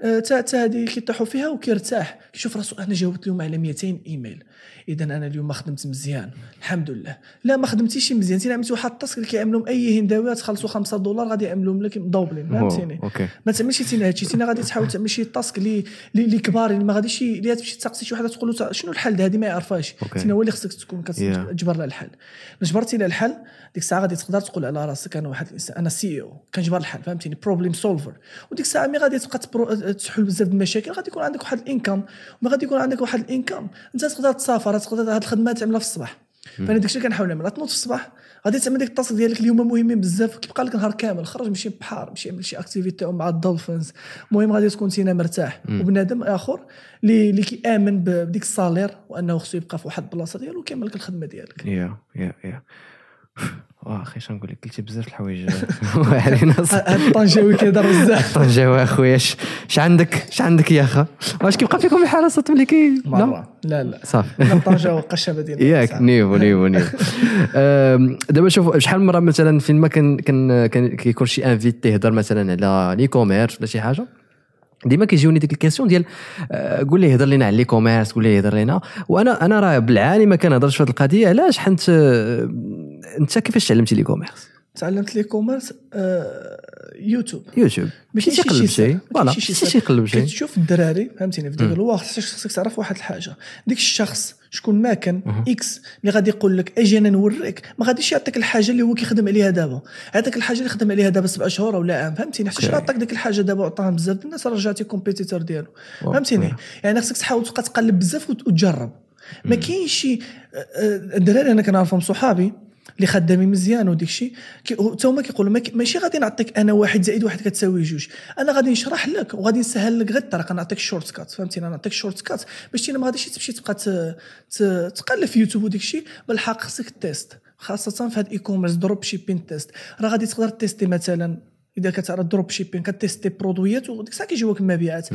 Speaker 2: حتى حتى هذه كيطيحوا فيها وكيرتاح. كيشوف راسو أنا جاوبت لهم على 200 إيميل. اذا أنا اليوم ما خدمت مزيان. الحمد لله. لا ما خدمتيش مزيان. انت عملتي واحد ال task اللي كيعملهم أي هنداوي تخلصوا 5 دولار غادي يعملوهم لك مدوبلين. فهمتيني؟ ما تعملش تينا هادشي تينا غادي تحاول تعمل شي task اللي اللي كبار اللي ما غاديش اللي تمشي تسقسي شي وحدة تقول له شنو الحل هذه ما يعرفهاش. تينا هو اللي خصك تكون. كتجبر لها الحل. جبرتي لها الحل ديك الساعة غادي تقدر تقول على راسك أنا واحد الإنسان أنا CEO كنجبر الحل فهمتيني؟ problem solver وديك الساعة ملي غادي تبقى تحل بزاف المشاكل غادي يكون عندك واحد ال income وما غادي يكون عندك واحد ال income. أنت تقدر تسافر تقدر هاد الخدمة تعملها في الصباح. فأنا داكشي اللي كنحاول نعمل تنوض في الصباح غادي تعمل ديك ال task ديالك اللي هما مهمين بزاف كيبقى لك نهار كامل. خرج مشي بحار مشي يعمل شي activity مع ال dolphins. المهم غادي تكون تينا مرتاح. وبنادم آخر اللي اللي كيآمن بديك ال salaire وأنه خصو يبقى في واحد البلاصة ديالو وكيعمل لك الخدمة ديالك.
Speaker 1: يا يا يا واه أخي شنو نقول لك؟ قلتي بزاف الحوايج.
Speaker 2: هاد الطنجاوي كيهضر بزاف.
Speaker 1: طنجاوي اخويا اش عندك؟ اش عندك يا اخا؟ واش كيبقى فيكم الحاله صوت ملي كي لا
Speaker 2: لا. لا
Speaker 1: صافي.
Speaker 2: لا طنجاوي قشابه ديالنا
Speaker 1: ياك niveau niveau niveau. دابا شوف شحال من مرة مثلا فين ما كان كان كيكون شي invité يهضر مثلا على l'e-commerce ولا شي حاجة؟ ديما كيجيوني ديك ال question ديال آه، قول لي هضر لنا على l'e-commerce قول لي هضر لنا وأنا أنا راه بالعاني ما كنهضرش في هذه القضية. علاش؟ حيت آه، أنت كيفاش تعلمتي لي كوميرس
Speaker 2: تعلمت لي كوميرس آه، يوتيوب
Speaker 1: يوتيوب.
Speaker 2: ماشي
Speaker 1: ماشي يقلب شيء voilà.
Speaker 2: ماشي
Speaker 1: ماشي يقلب شيء
Speaker 2: كتشوف الدراري فهمتيني في ديك الوقت خصك تعرف واحد الحاجة. ديك الشخص شكون ما كان X اللي غادي يقول لك أجي أنا نوريك. ما غاديش يعطيك الحاجة اللي هو كيخدم عليها دابا. يعطيك الحاجة اللي خدم عليها دابا سبع شهور ولا عام فهمتيني حتى
Speaker 1: okay.
Speaker 2: عطاك ديك الحاجة دابا وعطاها بزاف؟ الناس رجعتي competitor ديالو. فهمتيني يعني خصك تحاول تبقى تقلب بزاف وت- وتجرب. ما كاينش شي الدراري أنا كنعرفهم صحابي اللي خدامين مزيان وديك الشيء حتى هما كيقولوا ما كي- ماشي غادي نعطيك أنا واحد زائد واحد كتساوي جوج. أنا غادي نشرح لك وغادي نسهل لك غير الطريق نعطيك shortcut فهمتيني نعطيك shortcut باش ما غاديش تمشي تبقى تقلب في يوتيوب وديك الشيء بالحق خصك test خاصة في هاد ال e-commerce dropshipping test راه غادي تقدر tester مثلا إذا كتعرف dropshipping كت tester produit ات وديك الساعة كيجيوك المبيعات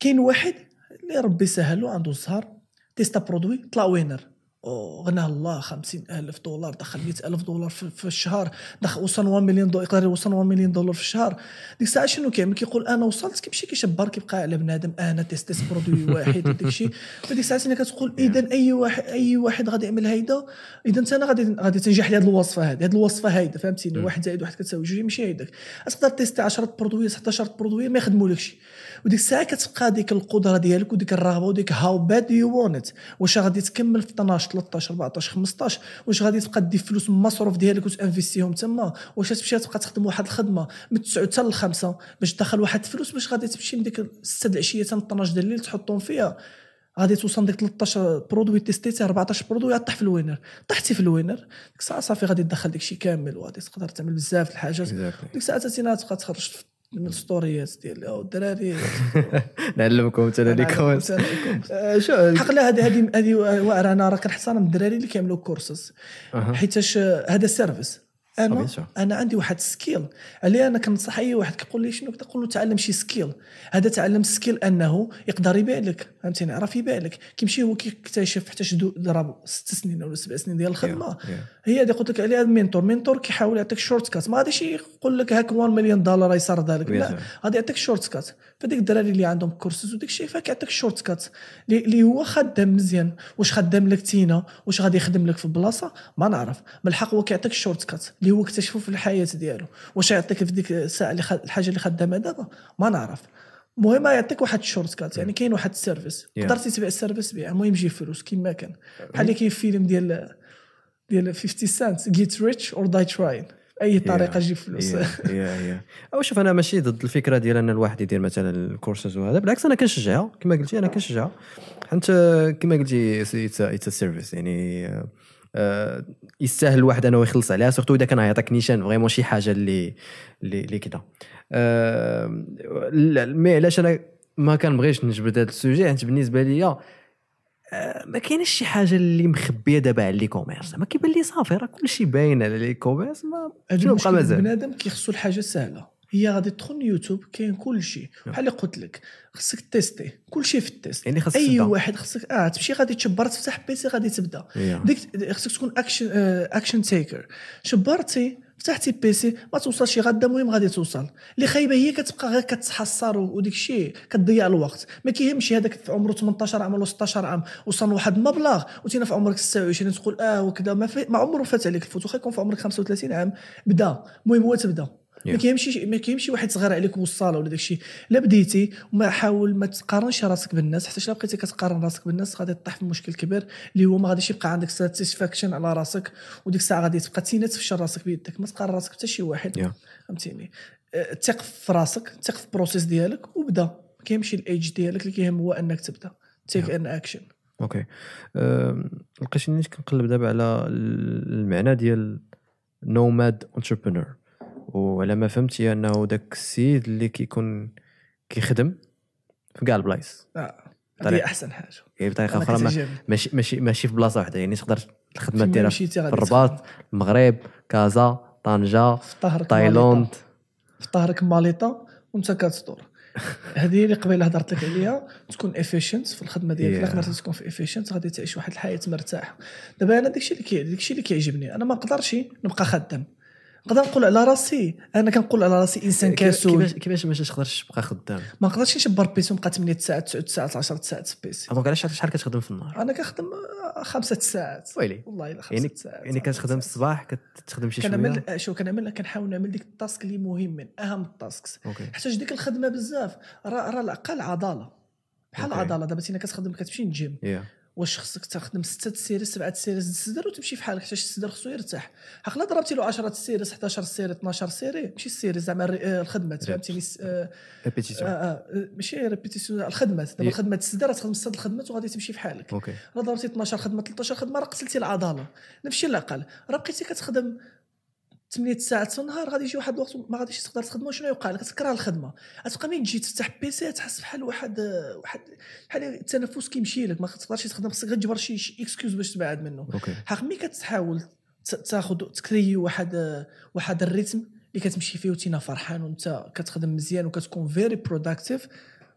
Speaker 2: كاين واحد اللي ربي سهل له عنده الزهر تيستا produit طلع winner غناه الله خمسين ألف دولار دخل مئة ألف دولار في, في الشهر. دخل وصل 1 مليون دولار يقدر يوصل 1 مليون دولار في الشهر. ديك الساعة شنو كيعمل كيقول أنا وصلت كيمشي كيشبر كيبقى على بنادم أنا تيستيت produit واحد وداك الشيء. فديك الساعة كتقول؟ اذا أي واحد أي واحد غادي يعمل هيدا؟ اذا أنا غادي غادي تنجح لي هذه الوصفة هذه هذه الوصفة هيدا فهمتيني؟ واحد زائد واحد كتساوي جوج ماشي هيداك. تقدر tester 10 produit 16 produit؟ ما يخدمولكش وديك الساعة كتبقى ديك القدرة ديالك وديك الرغبة وديك how bad you want واش غادي تكمل في 12 13 14 15 واش غادي تبقى دير فلوس من المصروف ديالك وتانفيستيهم تما؟ واش تمشي تبقى تخدم واحد الخدمة من 9 حتى للخمسه باش تدخل واحد الفلوس؟ باش غادي تمشي من ديك 6 د العشية حتى 12 ديال الليل تحطهم فيها؟ غادي توصل ديك 13 produit تيستيتي 14 produit طيح في ال winner طحتي في ال winner. ديك الساعة صافي غادي تدخل داك الشيء كامل وغادي تقدر تعمل بزاف د الحاجات. ديك الساعة تاتينا تبقى تخرج من الستوريات ديال "أو الدراري.
Speaker 1: نعلمكم e-commerce آه، شو
Speaker 2: حق لا هذه هذه هذه واعرة أنا راه كنحترم الدراري اللي كيعملوا كورسز. حيتاش هذا
Speaker 1: service أنا.
Speaker 2: أنا عندي واحد skill علي أنا كنصح أي واحد كيقول لي شنو؟ كنقول له تعلم شي skill هذا تعلم skill أنه يقدر يبيع لك فهمتيني عرف يبيع لك. كيمشي هو كيكتشف حتى شدو ضرب ست سنين ولا سبع سنين ديال الخدمة.
Speaker 1: Yeah, yeah.
Speaker 2: هي اللي قلت لك عليها ال mentor mentor كيحاول يعطيك shortcut ما غاديش يقول لك هاك 1 مليون دولار يصير ذلك. لا غادي يعطيك shortcut فديك الدراري اللي عندهم كورسز وديك الشيء فكيعطيك shortcut اللي هو خدام مزيان. واش خدام لك تينا؟ واش غادي يخدم لك في البلاصه ما نعرف. بالحق هو كيعطيك shortcut اللي هو اكتشفه في الحياة ديالو. واش يعطيك في ديك الساعة اللي خد... الحاجة اللي خدامها دابا؟ ما نعرف. المهم يعطيك واحد ال shortcut يعني كاين واحد ال service
Speaker 1: Yeah.
Speaker 2: قدرتي تبيع ال service بيع. المهم يجي فلوس. كيما كان. بحال اللي كاين فيلم ديال ديال 50 Cent Get Rich or Die Tryin' أي طريقة تجيب فلوس.
Speaker 1: يا يا أو شوف أنا ماشي ضد الفكرة ديال أن الواحد يدير مثلا الكورسز وهذا بالعكس أنا كنشجعها كما قلتي أنا كنشجعها حيت كما قلتي it's service يعني آه، يستاهل الواحد أنه يخلص عليها surtout إذا كان يعطيك نيشان vraiment شي حاجة اللي اللي, كذا آه، mais علاش أنا ما كنبغيش نجبد هذا ال sujet حيت بالنسبة ليا ما كاينش شي حاجة اللي مخبية دابا على l'e-commerce ما كيبان لي صافي راه كلشي باين على l'e-commerce ما شنو بقى مازال؟
Speaker 2: بنادم كيخصو الحاجة سهلة. هي غادي تدخل يوتيوب كاين كل شيء بحال اللي قلت لك خصك tester. كل شيء في ال test.
Speaker 1: يعني خاصك أي.
Speaker 2: واحد خصك آه تمشي غادي تشبر تفتح PC غادي تبدأ.
Speaker 1: Yeah.
Speaker 2: ديك خصك تكون اكشن action taker شبرتي فتحتي PC ما توصلش غدا المهم غادي توصل اللي خايبة هي كتبقى غير كتحصر وديك الشيء كتضيع الوقت. ما كيهمش هذاك في عمره 18 عام ولا 16 عام وصل لواحد المبلغ وتينا في عمرك 26 تقول آه وكذا. ما, ما عمره فات عليك الفوت واخا يكون في عمرك 35 عام. بدا المهم هو تبدا. ما كيمشيش ما كيمشي واحد صغير عليك وصاله ولا داكشي. لا بديتي وما حاول ما تقارنش راسك بالناس حتى الا بقيتي كتقارن راسك بالناس غادي تطيح في مشكل كبير اللي هو ما غاديش يبقى عندك satisfaction على راسك وديك الساعة غادي تبقى تينا تفشل راسك بيدك ما تقارن راسك حتى شي واحد فهمتيني؟ ثق في راسك ثق في ال process ديالك وبدا. ماشي ال age ديالك اللي كيهم هو أنك تبدا. take an action
Speaker 1: okay لقيتني كنقلب دابا على المعنى ديال nomad entrepreneur وعلى ما فهمت هي أنه داك السيد اللي كيكون كيخدم في كاع البلايص.
Speaker 2: آه هذه أحسن حاجة.
Speaker 1: يعني بطريقة أخرى ماشي ماشي ماشي في بلاصة واحدة يعني تقدر الخدمة ديالها في الرباط المغرب كازا طنجة تايلاند.
Speaker 2: في ظهرك ماليطا وانت كتدور هذه اللي قبيلة هضرت لك عليها تكون efficient في الخدمة ديالك. الا قدرتي تكون very efficient غادي تعيش واحد الحياة مرتاحة. دابا أنا داكشي اللي داكشي اللي كيعجبني أنا ما نقدرش نبقى خدام. نقدر نقول على راسي. أنا كنقول على راسي إنسان كاسول
Speaker 1: كيفاش كيفاش باش تقدرش تبقى خدام؟
Speaker 2: ما نقدرش نشبر PC ونبقى 8 ساعات 9 ساعات 10 ساعات في PC.
Speaker 1: donc علاش شحال كتخدم في النهار؟
Speaker 2: أنا كنخدم خمسة ساعات.
Speaker 1: ويلي.
Speaker 2: والله إلا
Speaker 1: خمسة يعني
Speaker 2: ساعات
Speaker 1: يعني كتخدم الصباح كتخدم شي شوية؟
Speaker 2: كنعمل شو كنعمل كنحاول نعمل ديك ال task اللي مهم من أهم ال tasks. حيت ديك الخدمة بزاف راه راه العقل عضلة. بحال العضلة. دابا تينا كتخدم كتمشي نجيم yeah. واش خصك تخدم ستة ال séries سبعة ال séries الصدر وتمشي في حالك حيت الصدر خصو يرتاح. حق دضربتي له 10 ال séries 11 série 12 série ماشي ال série زعما آه، الخدمات فهمتيني؟
Speaker 1: répétitions.
Speaker 2: آه آه ماشي ريبيتيسيون الخدمات دابا الخدمات الصدر تخدم ست الخدمات وغادي تمشي في حالك
Speaker 1: okay.
Speaker 2: راه ضربتي 12 خدمة 13 خدمة راه قتلتي العضلة. نفس الشيء العقل راه بقيتي كتخدم 8 ساعات في النهار غادي يجي واحد الوقت ما غاديش تقدر تخدم شنو يوقع لك تكره الخدمة. غتبقى مين تجي تفتح PC تحس بحال واحد واحد بحال التنفس كيمشي لك ما تقدرش تخدم خصك غير تجبر شي excuse باش تبعد منه. حق ملي كتحاول تاخذ ت créer واحد واحد ال rythme اللي كتمشي فيه وتينا فرحان وانت كتخدم مزيان وكتكون very productive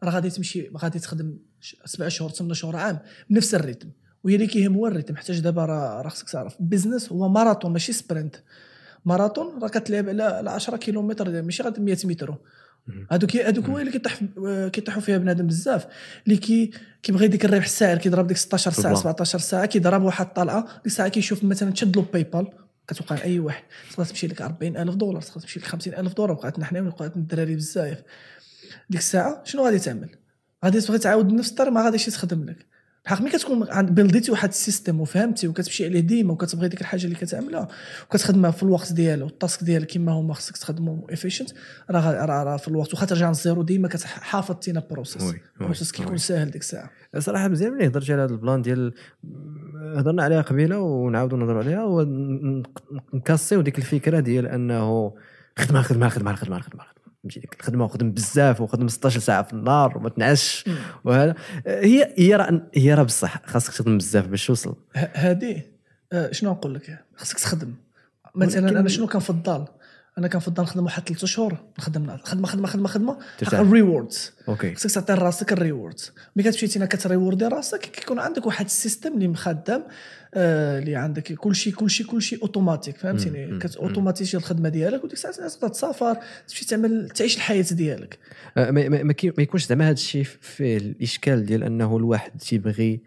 Speaker 2: راه غادي تمشي غادي تخدم سبع شهور ثمان شهور عام بنفس ال rythme. وهي اللي كيهم هو ال rythme حتى دابا راه خصك تعرف. business هو ماراثون ماشي sprint ماراثون راه كتلعب على 10 كيلومتر ماشي غير 100 متر. هذوك هذوك هو اللي كيطيح كيطيحوا فيها بنادم بزاف. اللي كي كيبغي ديك الربح السريع كيضرب ديك 16 ساعة 17 ساعة كيضرب واحد الطلعه ديك الساعة كيشوف مثلا تشد له PayPal كتوقع لاي واحد. تقدر تمشي لك 40000 دولار تقدر تمشي لك 50000 دولار وقعتنا حنا وقعت الدراري بزاف. ديك الساعة شنو غادي تعمل؟ غادي تبغي تعاود نفس الطر ما غاديش تخدم لك. بحق ملي كتكون عند build يتي واحد ال system وفهمتي وكتمشي عليه ديما وكتبغي ديك الحاجة اللي كتعملها وكتخدمها في الوقت ديالها وال task ديالك كما هما خصك تخدمهم efficient راه راه في الوقت واخا ترجع لل zéro ديما كتحافظ تينا process ال process كيكون ساهل ديك الساعة.
Speaker 1: صراحة مزيان ملي هضرتي على هذا ال plan ديال هضرنا عليها قبيلة ونعاودوا نهضروا عليها ون casser يو ديك الفكرة ديال أنه خدمة خدمة خدمة خدمة خدمة. فهمتي؟ ديك الخدمه وخدم بزاف وخدم 16 ساعة في النهار وما تنعسش وهذا. هي هي راه هي راه بصح خاصك تخدم بزاف باش توصل.
Speaker 2: هذه آه، شنو نقول لك؟ خاصك تخدم. مثلا أنا شنو كنفضل أنا كنفضل نخدم واحد ثلاث شهور نخدم خدمة خدمة خدمة خدمة. ال
Speaker 1: rewards okay.
Speaker 2: خصك تعطي لراسك ال rewards ملي كتمشي تينا كت reward ي راسك كيكون عندك واحد ال system اللي مخدم اللي عندك كل شيء كل شيء كل شيء اوتوماتيك فهمتيني؟ كت automatiser الخدمة ديالك وديك الساعة تقدر تسافر تمشي تعمل تعيش الحياة ديالك.
Speaker 1: آه ما, ما, ما يكونش زعما هذا الشيء فيه الإشكال ديال أنه الواحد تيبغي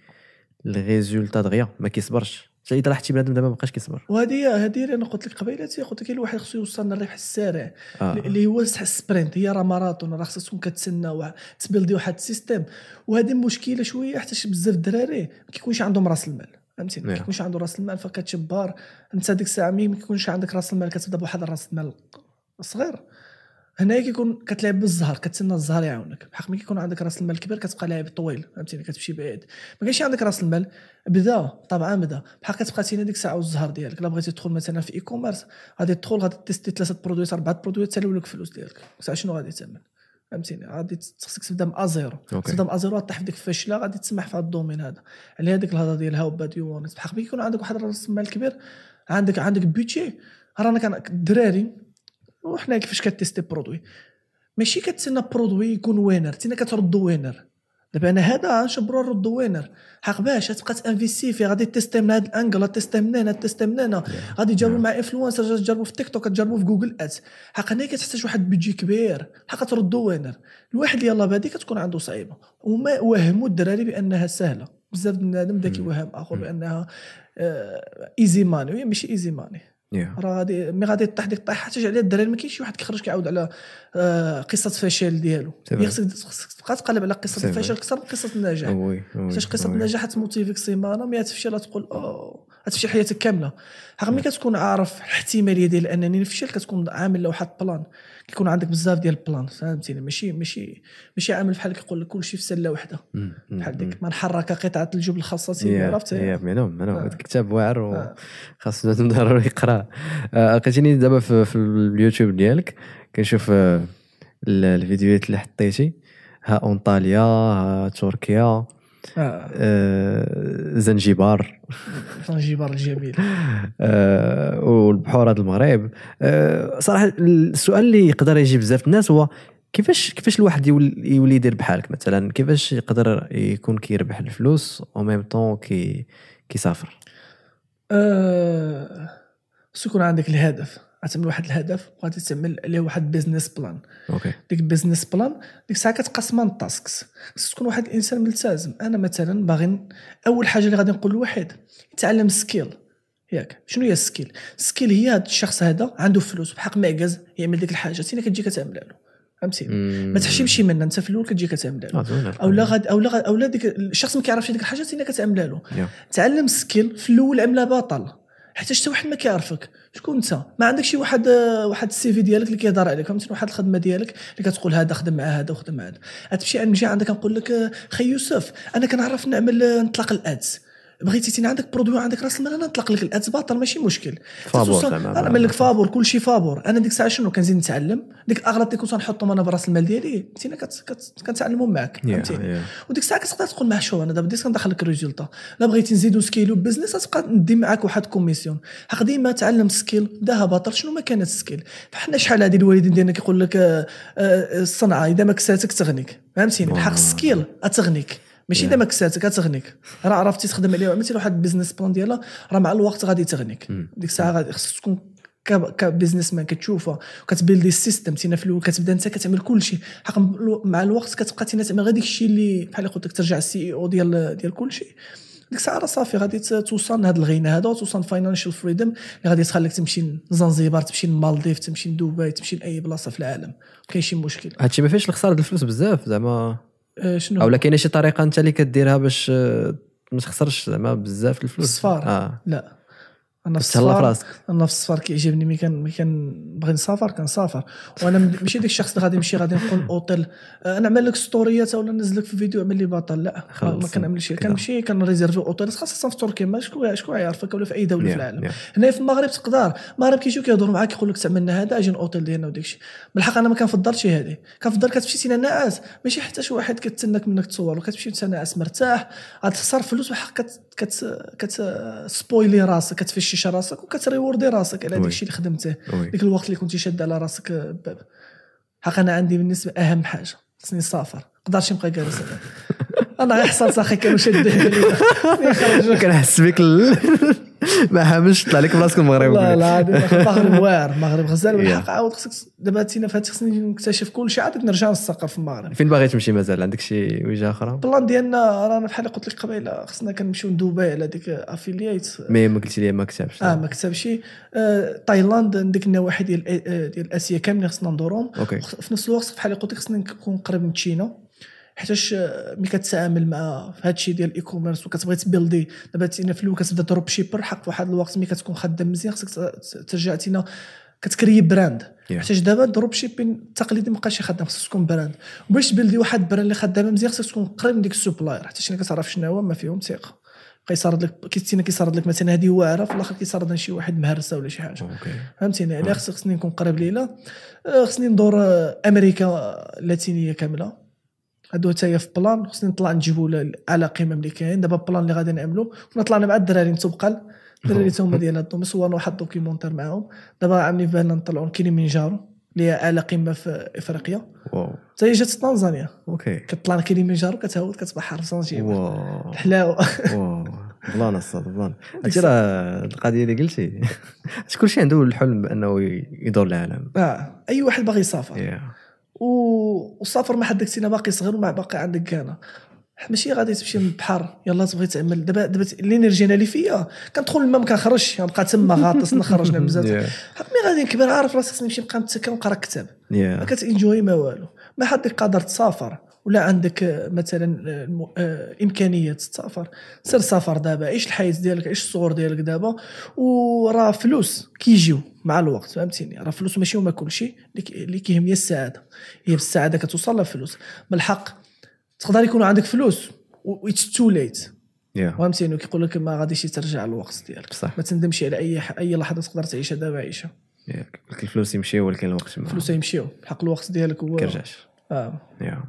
Speaker 1: ال résultat دغيا ما كيصبرش. حتى إذا حتى بنادم دابا ما بقاش كيصبر.
Speaker 2: وهذه هذه اللي أنا قلت لك قبيله قلت لك الواحد خصو يوصل للربح السريع آه. اللي هو sprint هي راه ماراثون راه خصك تكون كتسنى ت build ي واحد ال system. وهذه مشكلة شوية حتى بزاف الدراري ما كيكونش عندهم راس المال. فهمتي؟ ما كيكونش عنده راس المال فكتشبار انت ديك الساعة ما كيكونش عندك راس المال كتبدا بواحد راس المال صغير. هنا كيكون كتلعب بالزهر كتسنى الزهر يعاونك. بحق ملي كيكون عندك راس المال كبير كتبقى لاعب طويل فهمتيني كتمشي بعيد. ما كاينش عندك راس المال بدا طبعا بدا. بحال كتبقى تينا ديك الساعة والزهر ديالك. لا بغيتي تدخل مثلا في e-commerce غادي تدخل غادي tester ثلاثة produit ات أربعة produit ات تسالوا لك الفلوس ديالك. ساعه شنو غادي تعمل فهمتيني؟ غادي خصك تبدا من à zéro. تبدا من à zéro طيح في ديك الفاشله غادي تسمح في هذا ال domaine هذا. على هذيك الهضرة ديال how bad you want بحق يكون عندك واحد راس المال كبير عندك عندك budget رانا كان الدراري وحنا كيفاش كت tester produit. ماشي كتسنى produit يكون winner تينا كتردو winner. دابا أنا هذا نشبرو نردو winner حق باش تبقى ت investir فيه غادي tester من هذا ال angle tester من هنا tester من هنا غادي تجربوا مع influencer تجربوا في تيك توك تجربوا في Google Ads حق هنا كتحتاج واحد بيجي كبير. حق تردو winner الواحد يلاه بادي كتكون عنده صعيبة. وما وهموا الدراري بأنها سهلة. بزاف بنادم بدا كيوهم اخر بأنها easy money وهي ماشي easy
Speaker 1: money.
Speaker 2: راه غادي مي غادي طيح ديك الطيحه حتى على الدراري ما كاينش شي واحد كيخرج كيعاود على آه، قصة فشل ديالو. خصك خصك تبقى تقلب على
Speaker 1: قصة
Speaker 2: الفشل. أكثر من قصه النجاح حيتاش
Speaker 1: قصة.
Speaker 2: النجاح ت motiver ك سيمانه mais تفشل تقول أوه. تفشل حياتك كاملة. حق ملي كتكون عارف الاحتماليه ديال أنني نفشل كتكون عامل واحد plan كيكون عندك بزاف ديال البلان فهمتيني؟ ماشي ماشي ماشي عامل بحال كيقول لك كلشي في
Speaker 1: سلة واحدة.
Speaker 2: بحال. ديك ما نحرك قطعة الجبل
Speaker 1: الخاصة
Speaker 2: عرفت؟
Speaker 1: يا منهم منهم
Speaker 2: آه.
Speaker 1: هذا الكتاب واعر
Speaker 2: آه.
Speaker 1: وخاص بنادم ضروري يقراه آه، لقيتيني دابا في, في اليوتيوب ديالك. كنشوف آه، ال- الفيديوهات اللي حطيتي. ها انطاليا ها تركيا.
Speaker 2: آه.
Speaker 1: آه، زنجبار.
Speaker 2: زنجبار الجميل
Speaker 1: آه، والبحور هذا المغرب. آه، صراحة السؤال اللي يقدر يجي بزاف الناس هو كيفاش كيفاش الواحد يولي يولي يدير بحالك مثلا؟ كيفاش يقدر يكون كيربح الفلوس au même temps كي كيسافر؟
Speaker 2: آه، يكون عندك الهدف؟ غتعمل واحد الهدف وغادي تعمل عليه واحد business plan
Speaker 1: okay.
Speaker 2: ديك ال business plan ديك الساعة كتقسمها لل tasks خصك تكون واحد الإنسان ملتزم. أنا مثلا باغي أول حاجة اللي غادي نقول لواحد يتعلم skill ياك. شنو هي ال skill ال skill هي هاد الشخص هذا عنده فلوس بحق معكز يعمل ديك الحاجة. تينا كتجي كتعملها له. فهمتيني؟ ما تحشمش منها أنت في الأول كتجي كتعملها له.
Speaker 1: آه،
Speaker 2: أو لا غاد أو لا غاد أو لا ديك الشخص ما كيعرفش ديك الحاجة تينا كتعملها له. تعلم skill في الأول عملها باطل حيت حتى واحد ما كيعرفك. شكون انت؟ ما عندك شي واحد واحد ال CV ديالك اللي كيهضر عليك؟ فهمتي واحد الخدمة ديالك اللي كتقول هذا خدم مع هذا وخدم مع هذا غتمشي عند عندك نقول لك خي يوسف أنا كنعرف نعمل نطلق ال ads. بغيتي تينا عندك produit عندك راس المال أنا نطلق لك ال ads باطل ماشي مشكل.
Speaker 1: فابور.
Speaker 2: أنا نعمل لك فابور كلشي فابور. أنا ديك الساعة شنو كنزيد نتعلم؟ ديك الاغراض اللي كنت نحطهم أنا براس المال ديالي كت- كت- كنتعلمهم معك
Speaker 1: يا.
Speaker 2: وديك الساعة كتقدر تقول مع شو أنا دابا بديت كندخل لك résultats لا بغيتي نزيدو scale و business غتبقى ندي معاك واحد commission حق ديما تعلم skill داها باطل شنو ما كانت skill؟ فحنا شحال هادي الوالدين ديالنا كيقول لك آه، آه، الصنعة إذا ما كساتك تغنيك فهمتيني؟ الحق ال skill غتغنيك ماشي إذا ما كساتك غتغنيك راه عرفتي تخدم عليها. عملتي واحد ال business plan ديالها راه مع الوقت غادي تغنيك. ديك الساعة غادي خصك تكون ك- ك business man كتشوفها وكت build ي ال system تينا في الأول كتبدا انت كتعمل كل شيء حق مع الوقت كتبقى تينا تعمل. غير داك الشيء اللي بحال اللي قلت لك ترجع ال CEO ديال ديال كل شيء ديك الساعة راه صافي غادي توصل لهذا الغنى هذا وتوصل financial freedom اللي غادي تخليك تمشي لزنزبار تمشي للمالديف تمشي لدبي تمشي لأي بلاصة في العالم. كاين شي مشكل.
Speaker 1: هادشي ما فيهش الخسارة ديال الفلوس بزاف زعما
Speaker 2: شنو؟
Speaker 1: أو لا كاينة شي طريقة أنت اللي كديرها باش آه، ما تخسرش زعما بزاف الفلوس.
Speaker 2: السفر.
Speaker 1: آه.
Speaker 2: لا. أنا في السفر
Speaker 1: راسك
Speaker 2: أنا في السفر كيعجبني ملي كان ملي كنبغي نسافر كنسافر. وأنا ماشي داك الشخص اللي غادي نمشي غادي نقول اوتيل آه، نعمل لك story ات ولا ننزل لك في فيديو عمل لي بطل. لا ما. كنعملش. كنمشي كن réserver hôtel خاصة في تركيا ما شكون شكون يعرفك ولا في أي دولة
Speaker 1: Yeah,
Speaker 2: في العالم.
Speaker 1: yeah.
Speaker 2: هنا في المغرب تقدر. المغرب كيجيو كيهضروا معاك يقول لك تعملنا هذا أجي الاوتيل ديالنا وداك الشيء بالحق أنا ما كنفضلش هذه. كنفضل كتمشي تينا ناعس. ماشي حتى شي واحد كتسناك منك تصور. وكتمشي انت ناعس مرتاح. غتخسر فلوس بحق كت كت كت راسك كتفشش راسك وكت reward ي راسك على
Speaker 1: oui.
Speaker 2: داك الشيء اللي خدمته. ديك الوقت اللي كنتي شاد على راسك آه، باب حق أنا عندي بالنسبة أهم حاجة خصني نسافر. نقدرش نبقى جالس أنا غير حصلت أخي كانوا شادين
Speaker 1: كنحس بك ما حاملش طلع لك براسك المغرب
Speaker 2: لا عادي المغرب واعر المغرب غزال. والحق عاود خصك دابا تينا فهاد خصني نكتشف كل شيء عاد نرجع نستقر في المغرب.
Speaker 1: فين باغي تمشي مازال؟ عندك شي وجهة أخرى؟
Speaker 2: ال plan ديالنا رانا بحال اللي قلت لك قبيلة خصنا كنمشيو لدبي على ديك affiliate
Speaker 1: mais ما قلتي لي ما كتبش.
Speaker 2: آه ما كتبش. آه تايلاند ديك النواحي ديال آه، ديال آسيا كاملين خصنا ندورهم. في نفس الوقت بحال اللي قلت لك خصنا نكون قريب من China. حيتاش آه، ملي كتعامل مع هذا الشيء ديال ال e-commerce وكتبغي ت build ي دابا تينا في الأول كتبدا dropshipper حق واحد الوقت ملي كتكون خدام مزيان خصك ترجع تينا كت créer brand.
Speaker 1: Yeah.
Speaker 2: حيتاش دابا dropshipping التقليدي مابقاش يخدم خصك تكون brand. وباش ت build ي واحد brand اللي خدامه مزيان خصك تكون قريب من ديك ال supplier. حتى شي كتعرف شنو هو ما فيهم ثقة. كيصورد لك كيتينا كيصورد لك مثلا هذه واعره في الآخر كيصورد شي واحد مهرسة ولا شي
Speaker 1: حاجة.
Speaker 2: فهمتيني؟ يعني خصك خصني نكون قريب ليلى آه، خصني ندور آه، أمريكا اللاتينية كاملة. هادو حتى هي في بلان خصني نطلع نجيبو على قيمة ملي كاين. دابا البلان اللي غادي نعملو كنا طلعنا مع الدراري الدراري الدراري تا هما ديال هادو صورنا واحد الدوكيومونتير معاهم. دابا عاملين في بالنا نطلعوا كيليمنجارو اللي هي اعلى قمة في إفريقيا.
Speaker 1: واو.
Speaker 2: حتى هي جات تنزانيا.
Speaker 1: أوكي.
Speaker 2: كطلع كليمنجارو كتهود كتبحر سانجيبر
Speaker 1: واو.
Speaker 2: الحلاوه
Speaker 1: واو. بلان الصاد بلان. هادشي راه القضية اللي قلتي. كل شيء عنده الحلم بانه يدور العالم.
Speaker 2: آه أي واحد باغي يسافر.
Speaker 1: Yeah.
Speaker 2: والسفر ما حدك سينا باقي صغير وما باقي عندك كان ماشي غادي تمشي للبحر يلا تبغي تعمل. دابا دابا ال energy أنا اللي فيا. كندخل الماء ما كنخرجش نبقى تما غاطس نخرج بزاف. mais غادي نكبر عارف راسي خصني نمشي نبقى متسكر ونقرا كتاب. ما.
Speaker 1: كت
Speaker 2: enjoy ي ما والو. ما حدك قادر تسافر ولا عندك آه، مثلا آه، آه، إمكانية تسافر. سير سافر دابا. عيش الحياة ديالك؟ عيش الصغر ديالك دابا؟ وراه فلوس كيجيو. مع الوقت فهمتيني راه فلوس ماشي هما كلشي اللي كي- اللي كيهم هي السعادة. هي بالسعاده كتوصل لها فلوس. بالحق تقدر يكون عندك فلوس و it's too late
Speaker 1: Yeah.
Speaker 2: فهمتيني كيقول لك ما غاديش ترجع الوقت ديالك.
Speaker 1: صح.
Speaker 2: ما تندمش على أي ح- أي لحظة تقدر تعيشها دابا عيشها
Speaker 1: Yeah. الفلوس يمشيو ولكن الوقت ما
Speaker 2: الفلوس يمشيو. حق الوقت ديالك هو
Speaker 1: كيرجعش.
Speaker 2: آه.
Speaker 1: يا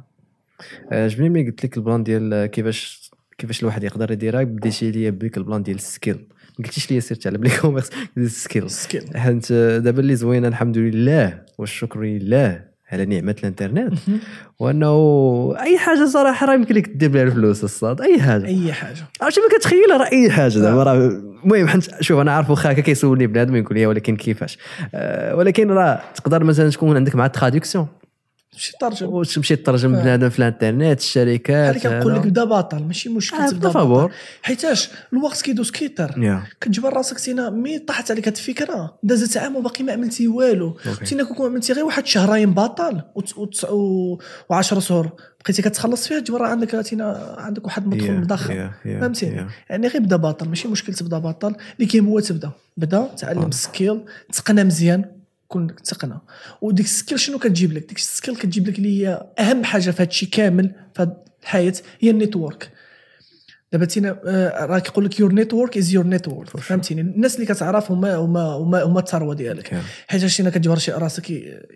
Speaker 1: عجبني ملي قلت لك ال plan ديال كيفاش كيفاش الواحد يقدر يديرها. بديتي ليا بيك ال plan ديال ال skill. قلتيش ليا سير على بلي commerce
Speaker 2: skill
Speaker 1: حيت دابا اللي زوينة الحمد لله والشكر لله على نعمة الانترنت. وأنه أي حاجة صراحة راه يمكن لك دير بها الفلوس الصاد. أي حاجة.
Speaker 2: أي حاجة.
Speaker 1: عرفتي ما كتخيل راه أي حاجة. زعما راه المهم حنت شوف أنا عارف واخا هكا كيسولني بنادم يقول لي ولكن كيفاش؟ أه ولكن راه تقدر مثلا تكون عندك مع la traduction.
Speaker 2: شي ترجم.
Speaker 1: وتمشي تترجم
Speaker 2: آه.
Speaker 1: بنادم في الانترنت الشركات
Speaker 2: بحال كنقول لك. بدا باطل ماشي مشكل
Speaker 1: آه،
Speaker 2: تبدا. باطل. حيتاش الوقت كيدوز كيطير كتجبر راسك تينا mais طاحت عليك هاد الفكرة. دازت عام وباقي ما عملتي والو.
Speaker 1: okay.
Speaker 2: تينا كون عملتي غير واحد شهرين باطل و10 شهور. بقيتي كتخلص فيها تجبر عندك تينا عندك واحد المدخول مضخم فهمتيني؟ يعني غير بدا باطل ماشي مشكل تبدا باطل. اللي كاين هو تبدا. بدا تعلم
Speaker 1: آه.
Speaker 2: skill تقنا مزيان. كون تقنا وديك ال skill شنو كتجيب لك؟ ديك ال skill كتجيب لك اللي هي أهم حاجة في هذا الشيء كامل في الحياة هي ال network دابا تينا راه كيقول لك your network is your net worth فهمتيني؟ الناس اللي كتعرف هما هما هما الثروه ديالك حيت شتينا كتجبر راسك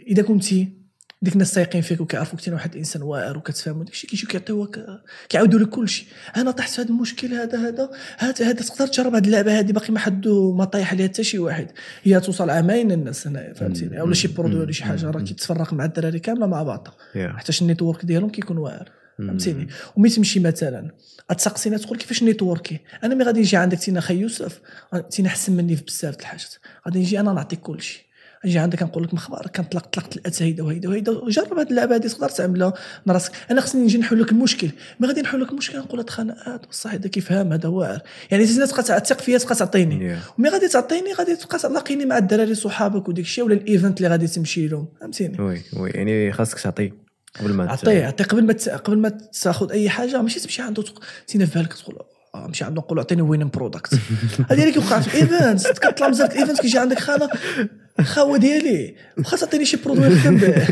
Speaker 2: إذا كنتي ديك الناس تايقين فيك وكيعرفوك تينا واحد الإنسان واعر وكتفهموا داكشي كيجيو كيعطيوك كيعاودوا لك كلشي أنا طحت في هذا المشكل هذا هذا هذا هذا تقدر تجرب هذه اللعبة هذه باقي ما حد ما طايح عليها حتى شي واحد. هي توصل عامين الناس هنايا فهمتيني؟ ولا شي produit ولا شي حاجة راه كيتفرق مع الدراري كاملة مع بعضها. حيتاش ال network ديالهم كيكون واعر فهمتيني؟ ومي تمشي مثلا تسقسينا تقول كيفاش نيتوركي؟ أنا مي غادي نجي عندك تينا خي يوسف تينا احسن مني في بزاف د الحاجات. غادي نجي أنا نعطيك كلشي. نجي عندك كنقول لك مخبار كنطلق طلقت ال ads هيدا وهيدا وهيدا وجرب هاد اللعبه هادي تقدر تعملها من راسك. أنا خصني نجي نحل لك المشكل. ما غادي نحل لك المشكل؟ نقول هاد خناقات بصح هذا كيفهم هذا واعر. يعني تبقى تثق فيا تبقى تعطيني. ومي غادي تعطيني غادي تبقى تلاقيني مع الدراري صحابك وديك الشيء ولا ال event اللي غادي تمشي لهم. فهمتيني؟
Speaker 1: oui oui. يعني خاصك تعطي قبل ما
Speaker 2: عطيه عطيه قبل ما قبل ما تاخذ أي حاجة. ماشي تمشي عنده تينا في بالك تقول نمشي عنده نقول اعطيني winning product هذه اللي كيوقع في ال event كتطلع مزال ال event كيجي عندك خانة خاوه ديالي واخا تعطيني شي produit نخدم به.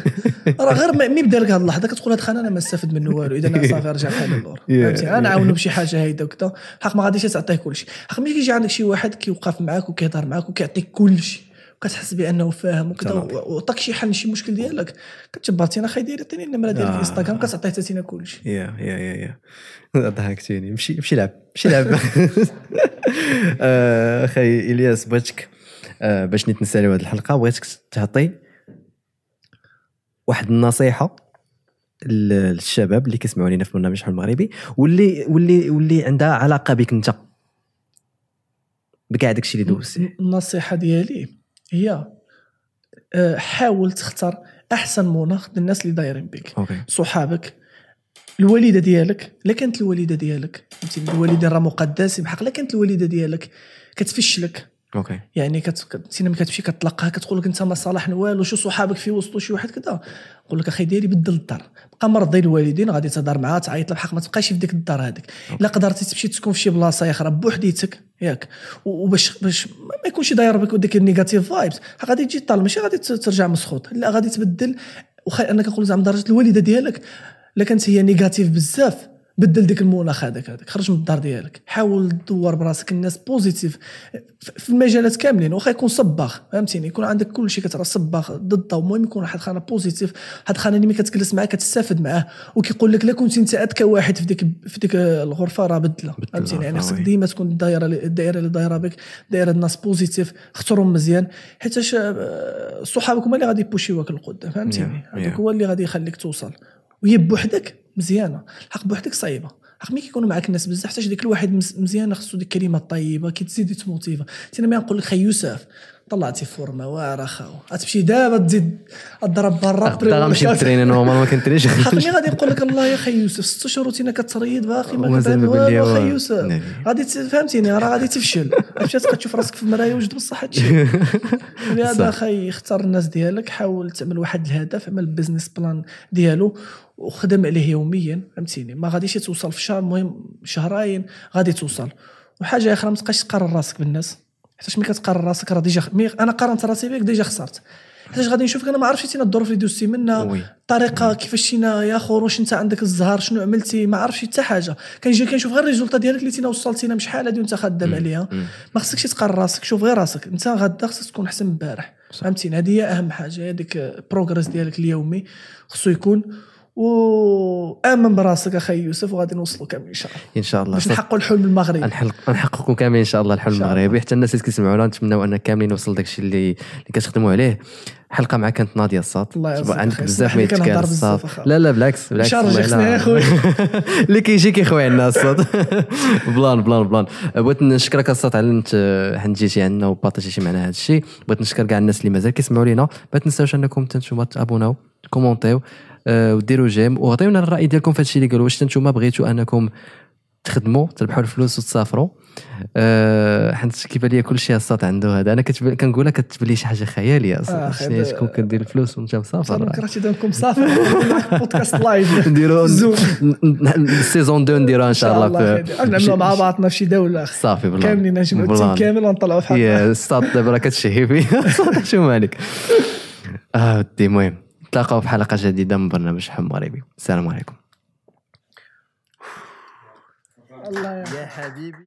Speaker 2: راه غير مي بدا لك هذه اللحظة كتقول هاد الخانة أنا ما استافد منه والو. إذا أنا صافي رجع بحال اللور فهمتي؟
Speaker 1: أنا.
Speaker 2: نعاونو بشي حاجة هيدا وكذا حق ما غاديش تعطيه كلشي. حق ملي كيجي عندك شي واحد كيوقف معاك وكيهضر معاك وكيعطيك كلشي. وكتحس بأنه فاهم وكذا. وعطاك شي حل شي مشكل ديالك كتجبر تينا خاي ديري عطيني النمره ديالك
Speaker 1: آه.
Speaker 2: في انستغرام كتعطيه حتى تينا كلشي.
Speaker 1: يا يا يا يا. ضحكتيني. مشي مشي لعب مشي لعب. آه، أخي إلياس بغيتك آه، باش نتنساليو هذه الحلقة بغيتك تعطي واحد النصيحة لل- للشباب اللي كيسمعوا لينا في برنامج حل المغربي واللي واللي واللي عندها علاقة بك أنت. بكاع داكشي اللي دوزتي.
Speaker 2: النصيحة ديالي هي آه، حاول تختار أحسن مناخ للناس اللي دايرين بك. صحابك الوالدة ديالك لا كانت الوالدة ديالك فهمتيني؟ الوالدين راه مقدسين بحق لا كانت الوالدة ديالك كتفشلك.
Speaker 1: okay.
Speaker 2: يعني كت... كتمشي كتلقاها كتقول لك أنت ما صالح والو شو صحابك في وسطو شي واحد كذا. نقول لك أخي ديالي بدل الدار. بقى مرضي الوالدين غادي تهضر معاه تعيط له بحق ما تبقاش في ديك الدار هذيك. إلا قدرتي تمشي تسكن في شي بلاصة أخرى بوحديتك ياك. وباش باش ما يكونش داير بك ديك ال negative vibes غادي تجي طال ماشي غادي ترجع مسخوط. لا غادي تبدل. وخا أنا كنقول زعما درجة الوالدة ديالك الا كانت هي négatif بزاف. بدل ديك المناخ هذاك هذاك خرج من الدار ديالك. حاول تدور براسك الناس positif في المجالات كاملين واخا يكون صباغ فهمتيني؟ يكون عندك كل شيء كترى صباغ ضده المهم يكون واحد خانة positif واحد خانة اللي ملي كتجلس معاه كتستافد معاه وكيقول لك لا كنت انت أذكى واحد في ديك في ديك الغرفة راه بدلة. فهمتيني؟ يعني خصك ديما تكون الدائره الدائره اللي دايرة بك دائره الناس positif اختارهم مزيان. حيت آه، صحابك هما اللي غادي يبوشيوك للقدام فهمتيني؟ هذاك هو اللي غادي يخليك توصل. وهي بوحدك مزيانة. الحق بوحدك صعيبة. الحق ملي كيكونوا معاك الناس بزاف حتى ديك الواحد مزيانه خصو ديك الكلمة الطيبة كتزيد تموتيفا أنا ما نقول لك خي يوسف طلعتي فورما واعره غتمشي دابا تزيد تضرب برا
Speaker 1: دابا غنمشي نتريني normal ما كنترينش
Speaker 2: حقني غادي يقول لك الله يا خي يوسف ست شهور روتينا كتريض باقي ما كتعمل والو خي يوسف. نعم. غادي فهمتيني راه غادي تفشل. تبقى تشوف راسك في المرايه وجد بصح هادشي. لهذا خي اختار الناس ديالك حاول تعمل واحد الهدف عمل business plan ديالو وخدم عليه يوميا فهمتيني. ما غاديش توصل في شهر المهم شهرين غادي توصل. وحاجة أخرى ما تبقاش تقارن راسك بالناس. حيت ملي كتقارن راسك راه déjà أنا قارنت راسي بك déjà خسرت. حيت غادي نشوفك أنا ما عرفتش تينا الظروف اللي دوزتي منها الطريقة كيفاش تينا يا خور واش انت عندك الزهر شنو عملتي ما عرفتش حتى حاجة. كنجي كنشوف غير ال résultat ديالك اللي تينا وصلتينا شحال هادي وانت خدام عليها. ما خصكش تقارن راسك شوف غير راسك. انت غدا خصك تكون احسن من البارح فهمتيني؟ هذه هي أهم حاجة هذيك ال progress ديالك اليومي. خصو يكون وآمن براسك أخي يوسف وغادي نوصلوا كامل إن شاء الله.
Speaker 1: إن شاء الله.
Speaker 2: باش نحققوا الحلم المغربي.
Speaker 1: نحققوا كامل إن شاء الله الحلم المغربي. حتى الناس اللي كيسمعونا نتمنوا أن كاملين نوصل داكشي اللي اللي كتخدموا عليه. حلقة معك كانت ناضية الصاد
Speaker 2: الله
Speaker 1: عندك بزاف ما يتكال الصاد لا لا بالعكس بالعكس.
Speaker 2: يا خويا
Speaker 1: اللي كيجي كيخوي عندنا الصاد بلان بلان بلان. بغيت نشكرك الصاد على إنت جيتي عندنا وبارطاجيتي معنا هذا الشيء. بغيت نشكر كاع الناس اللي مازال كيسمعوا لينا. ما تنساوش أنكم تنتوما تابوناو كومونتيو. وديروا j'aime. وعطيونا الرأي ديالكم في هادشي اللي قالوا. واش أنتم بغيتوا أنكم تخدموا تربحوا الفلوس وتسافروا أه حيت كيبان لي كل شيء الصاد عنده هذا. أنا كتب... كنقولها كتبان لي شي حاجة خيالية أصلا.
Speaker 2: شنو
Speaker 1: تكون كدير الفلوس وأنت مسافر؟
Speaker 2: كرهتي دونكم مسافر. podcast live
Speaker 1: نديروا ال saison 2 نديروها إن شاء الله
Speaker 2: نعملوا مع بعضنا في شي دولة.
Speaker 1: صافي بالله
Speaker 2: كاملين نجمعوا ال team كامل ونطلعوا في
Speaker 1: حلقه الصاد دابا كتشهي فيا. شو مالك؟ آه ودي المهم. نتلاقاو في حلقة جديدة من برنامج حم مغربي السلام عليكم. الله يا حبيبي.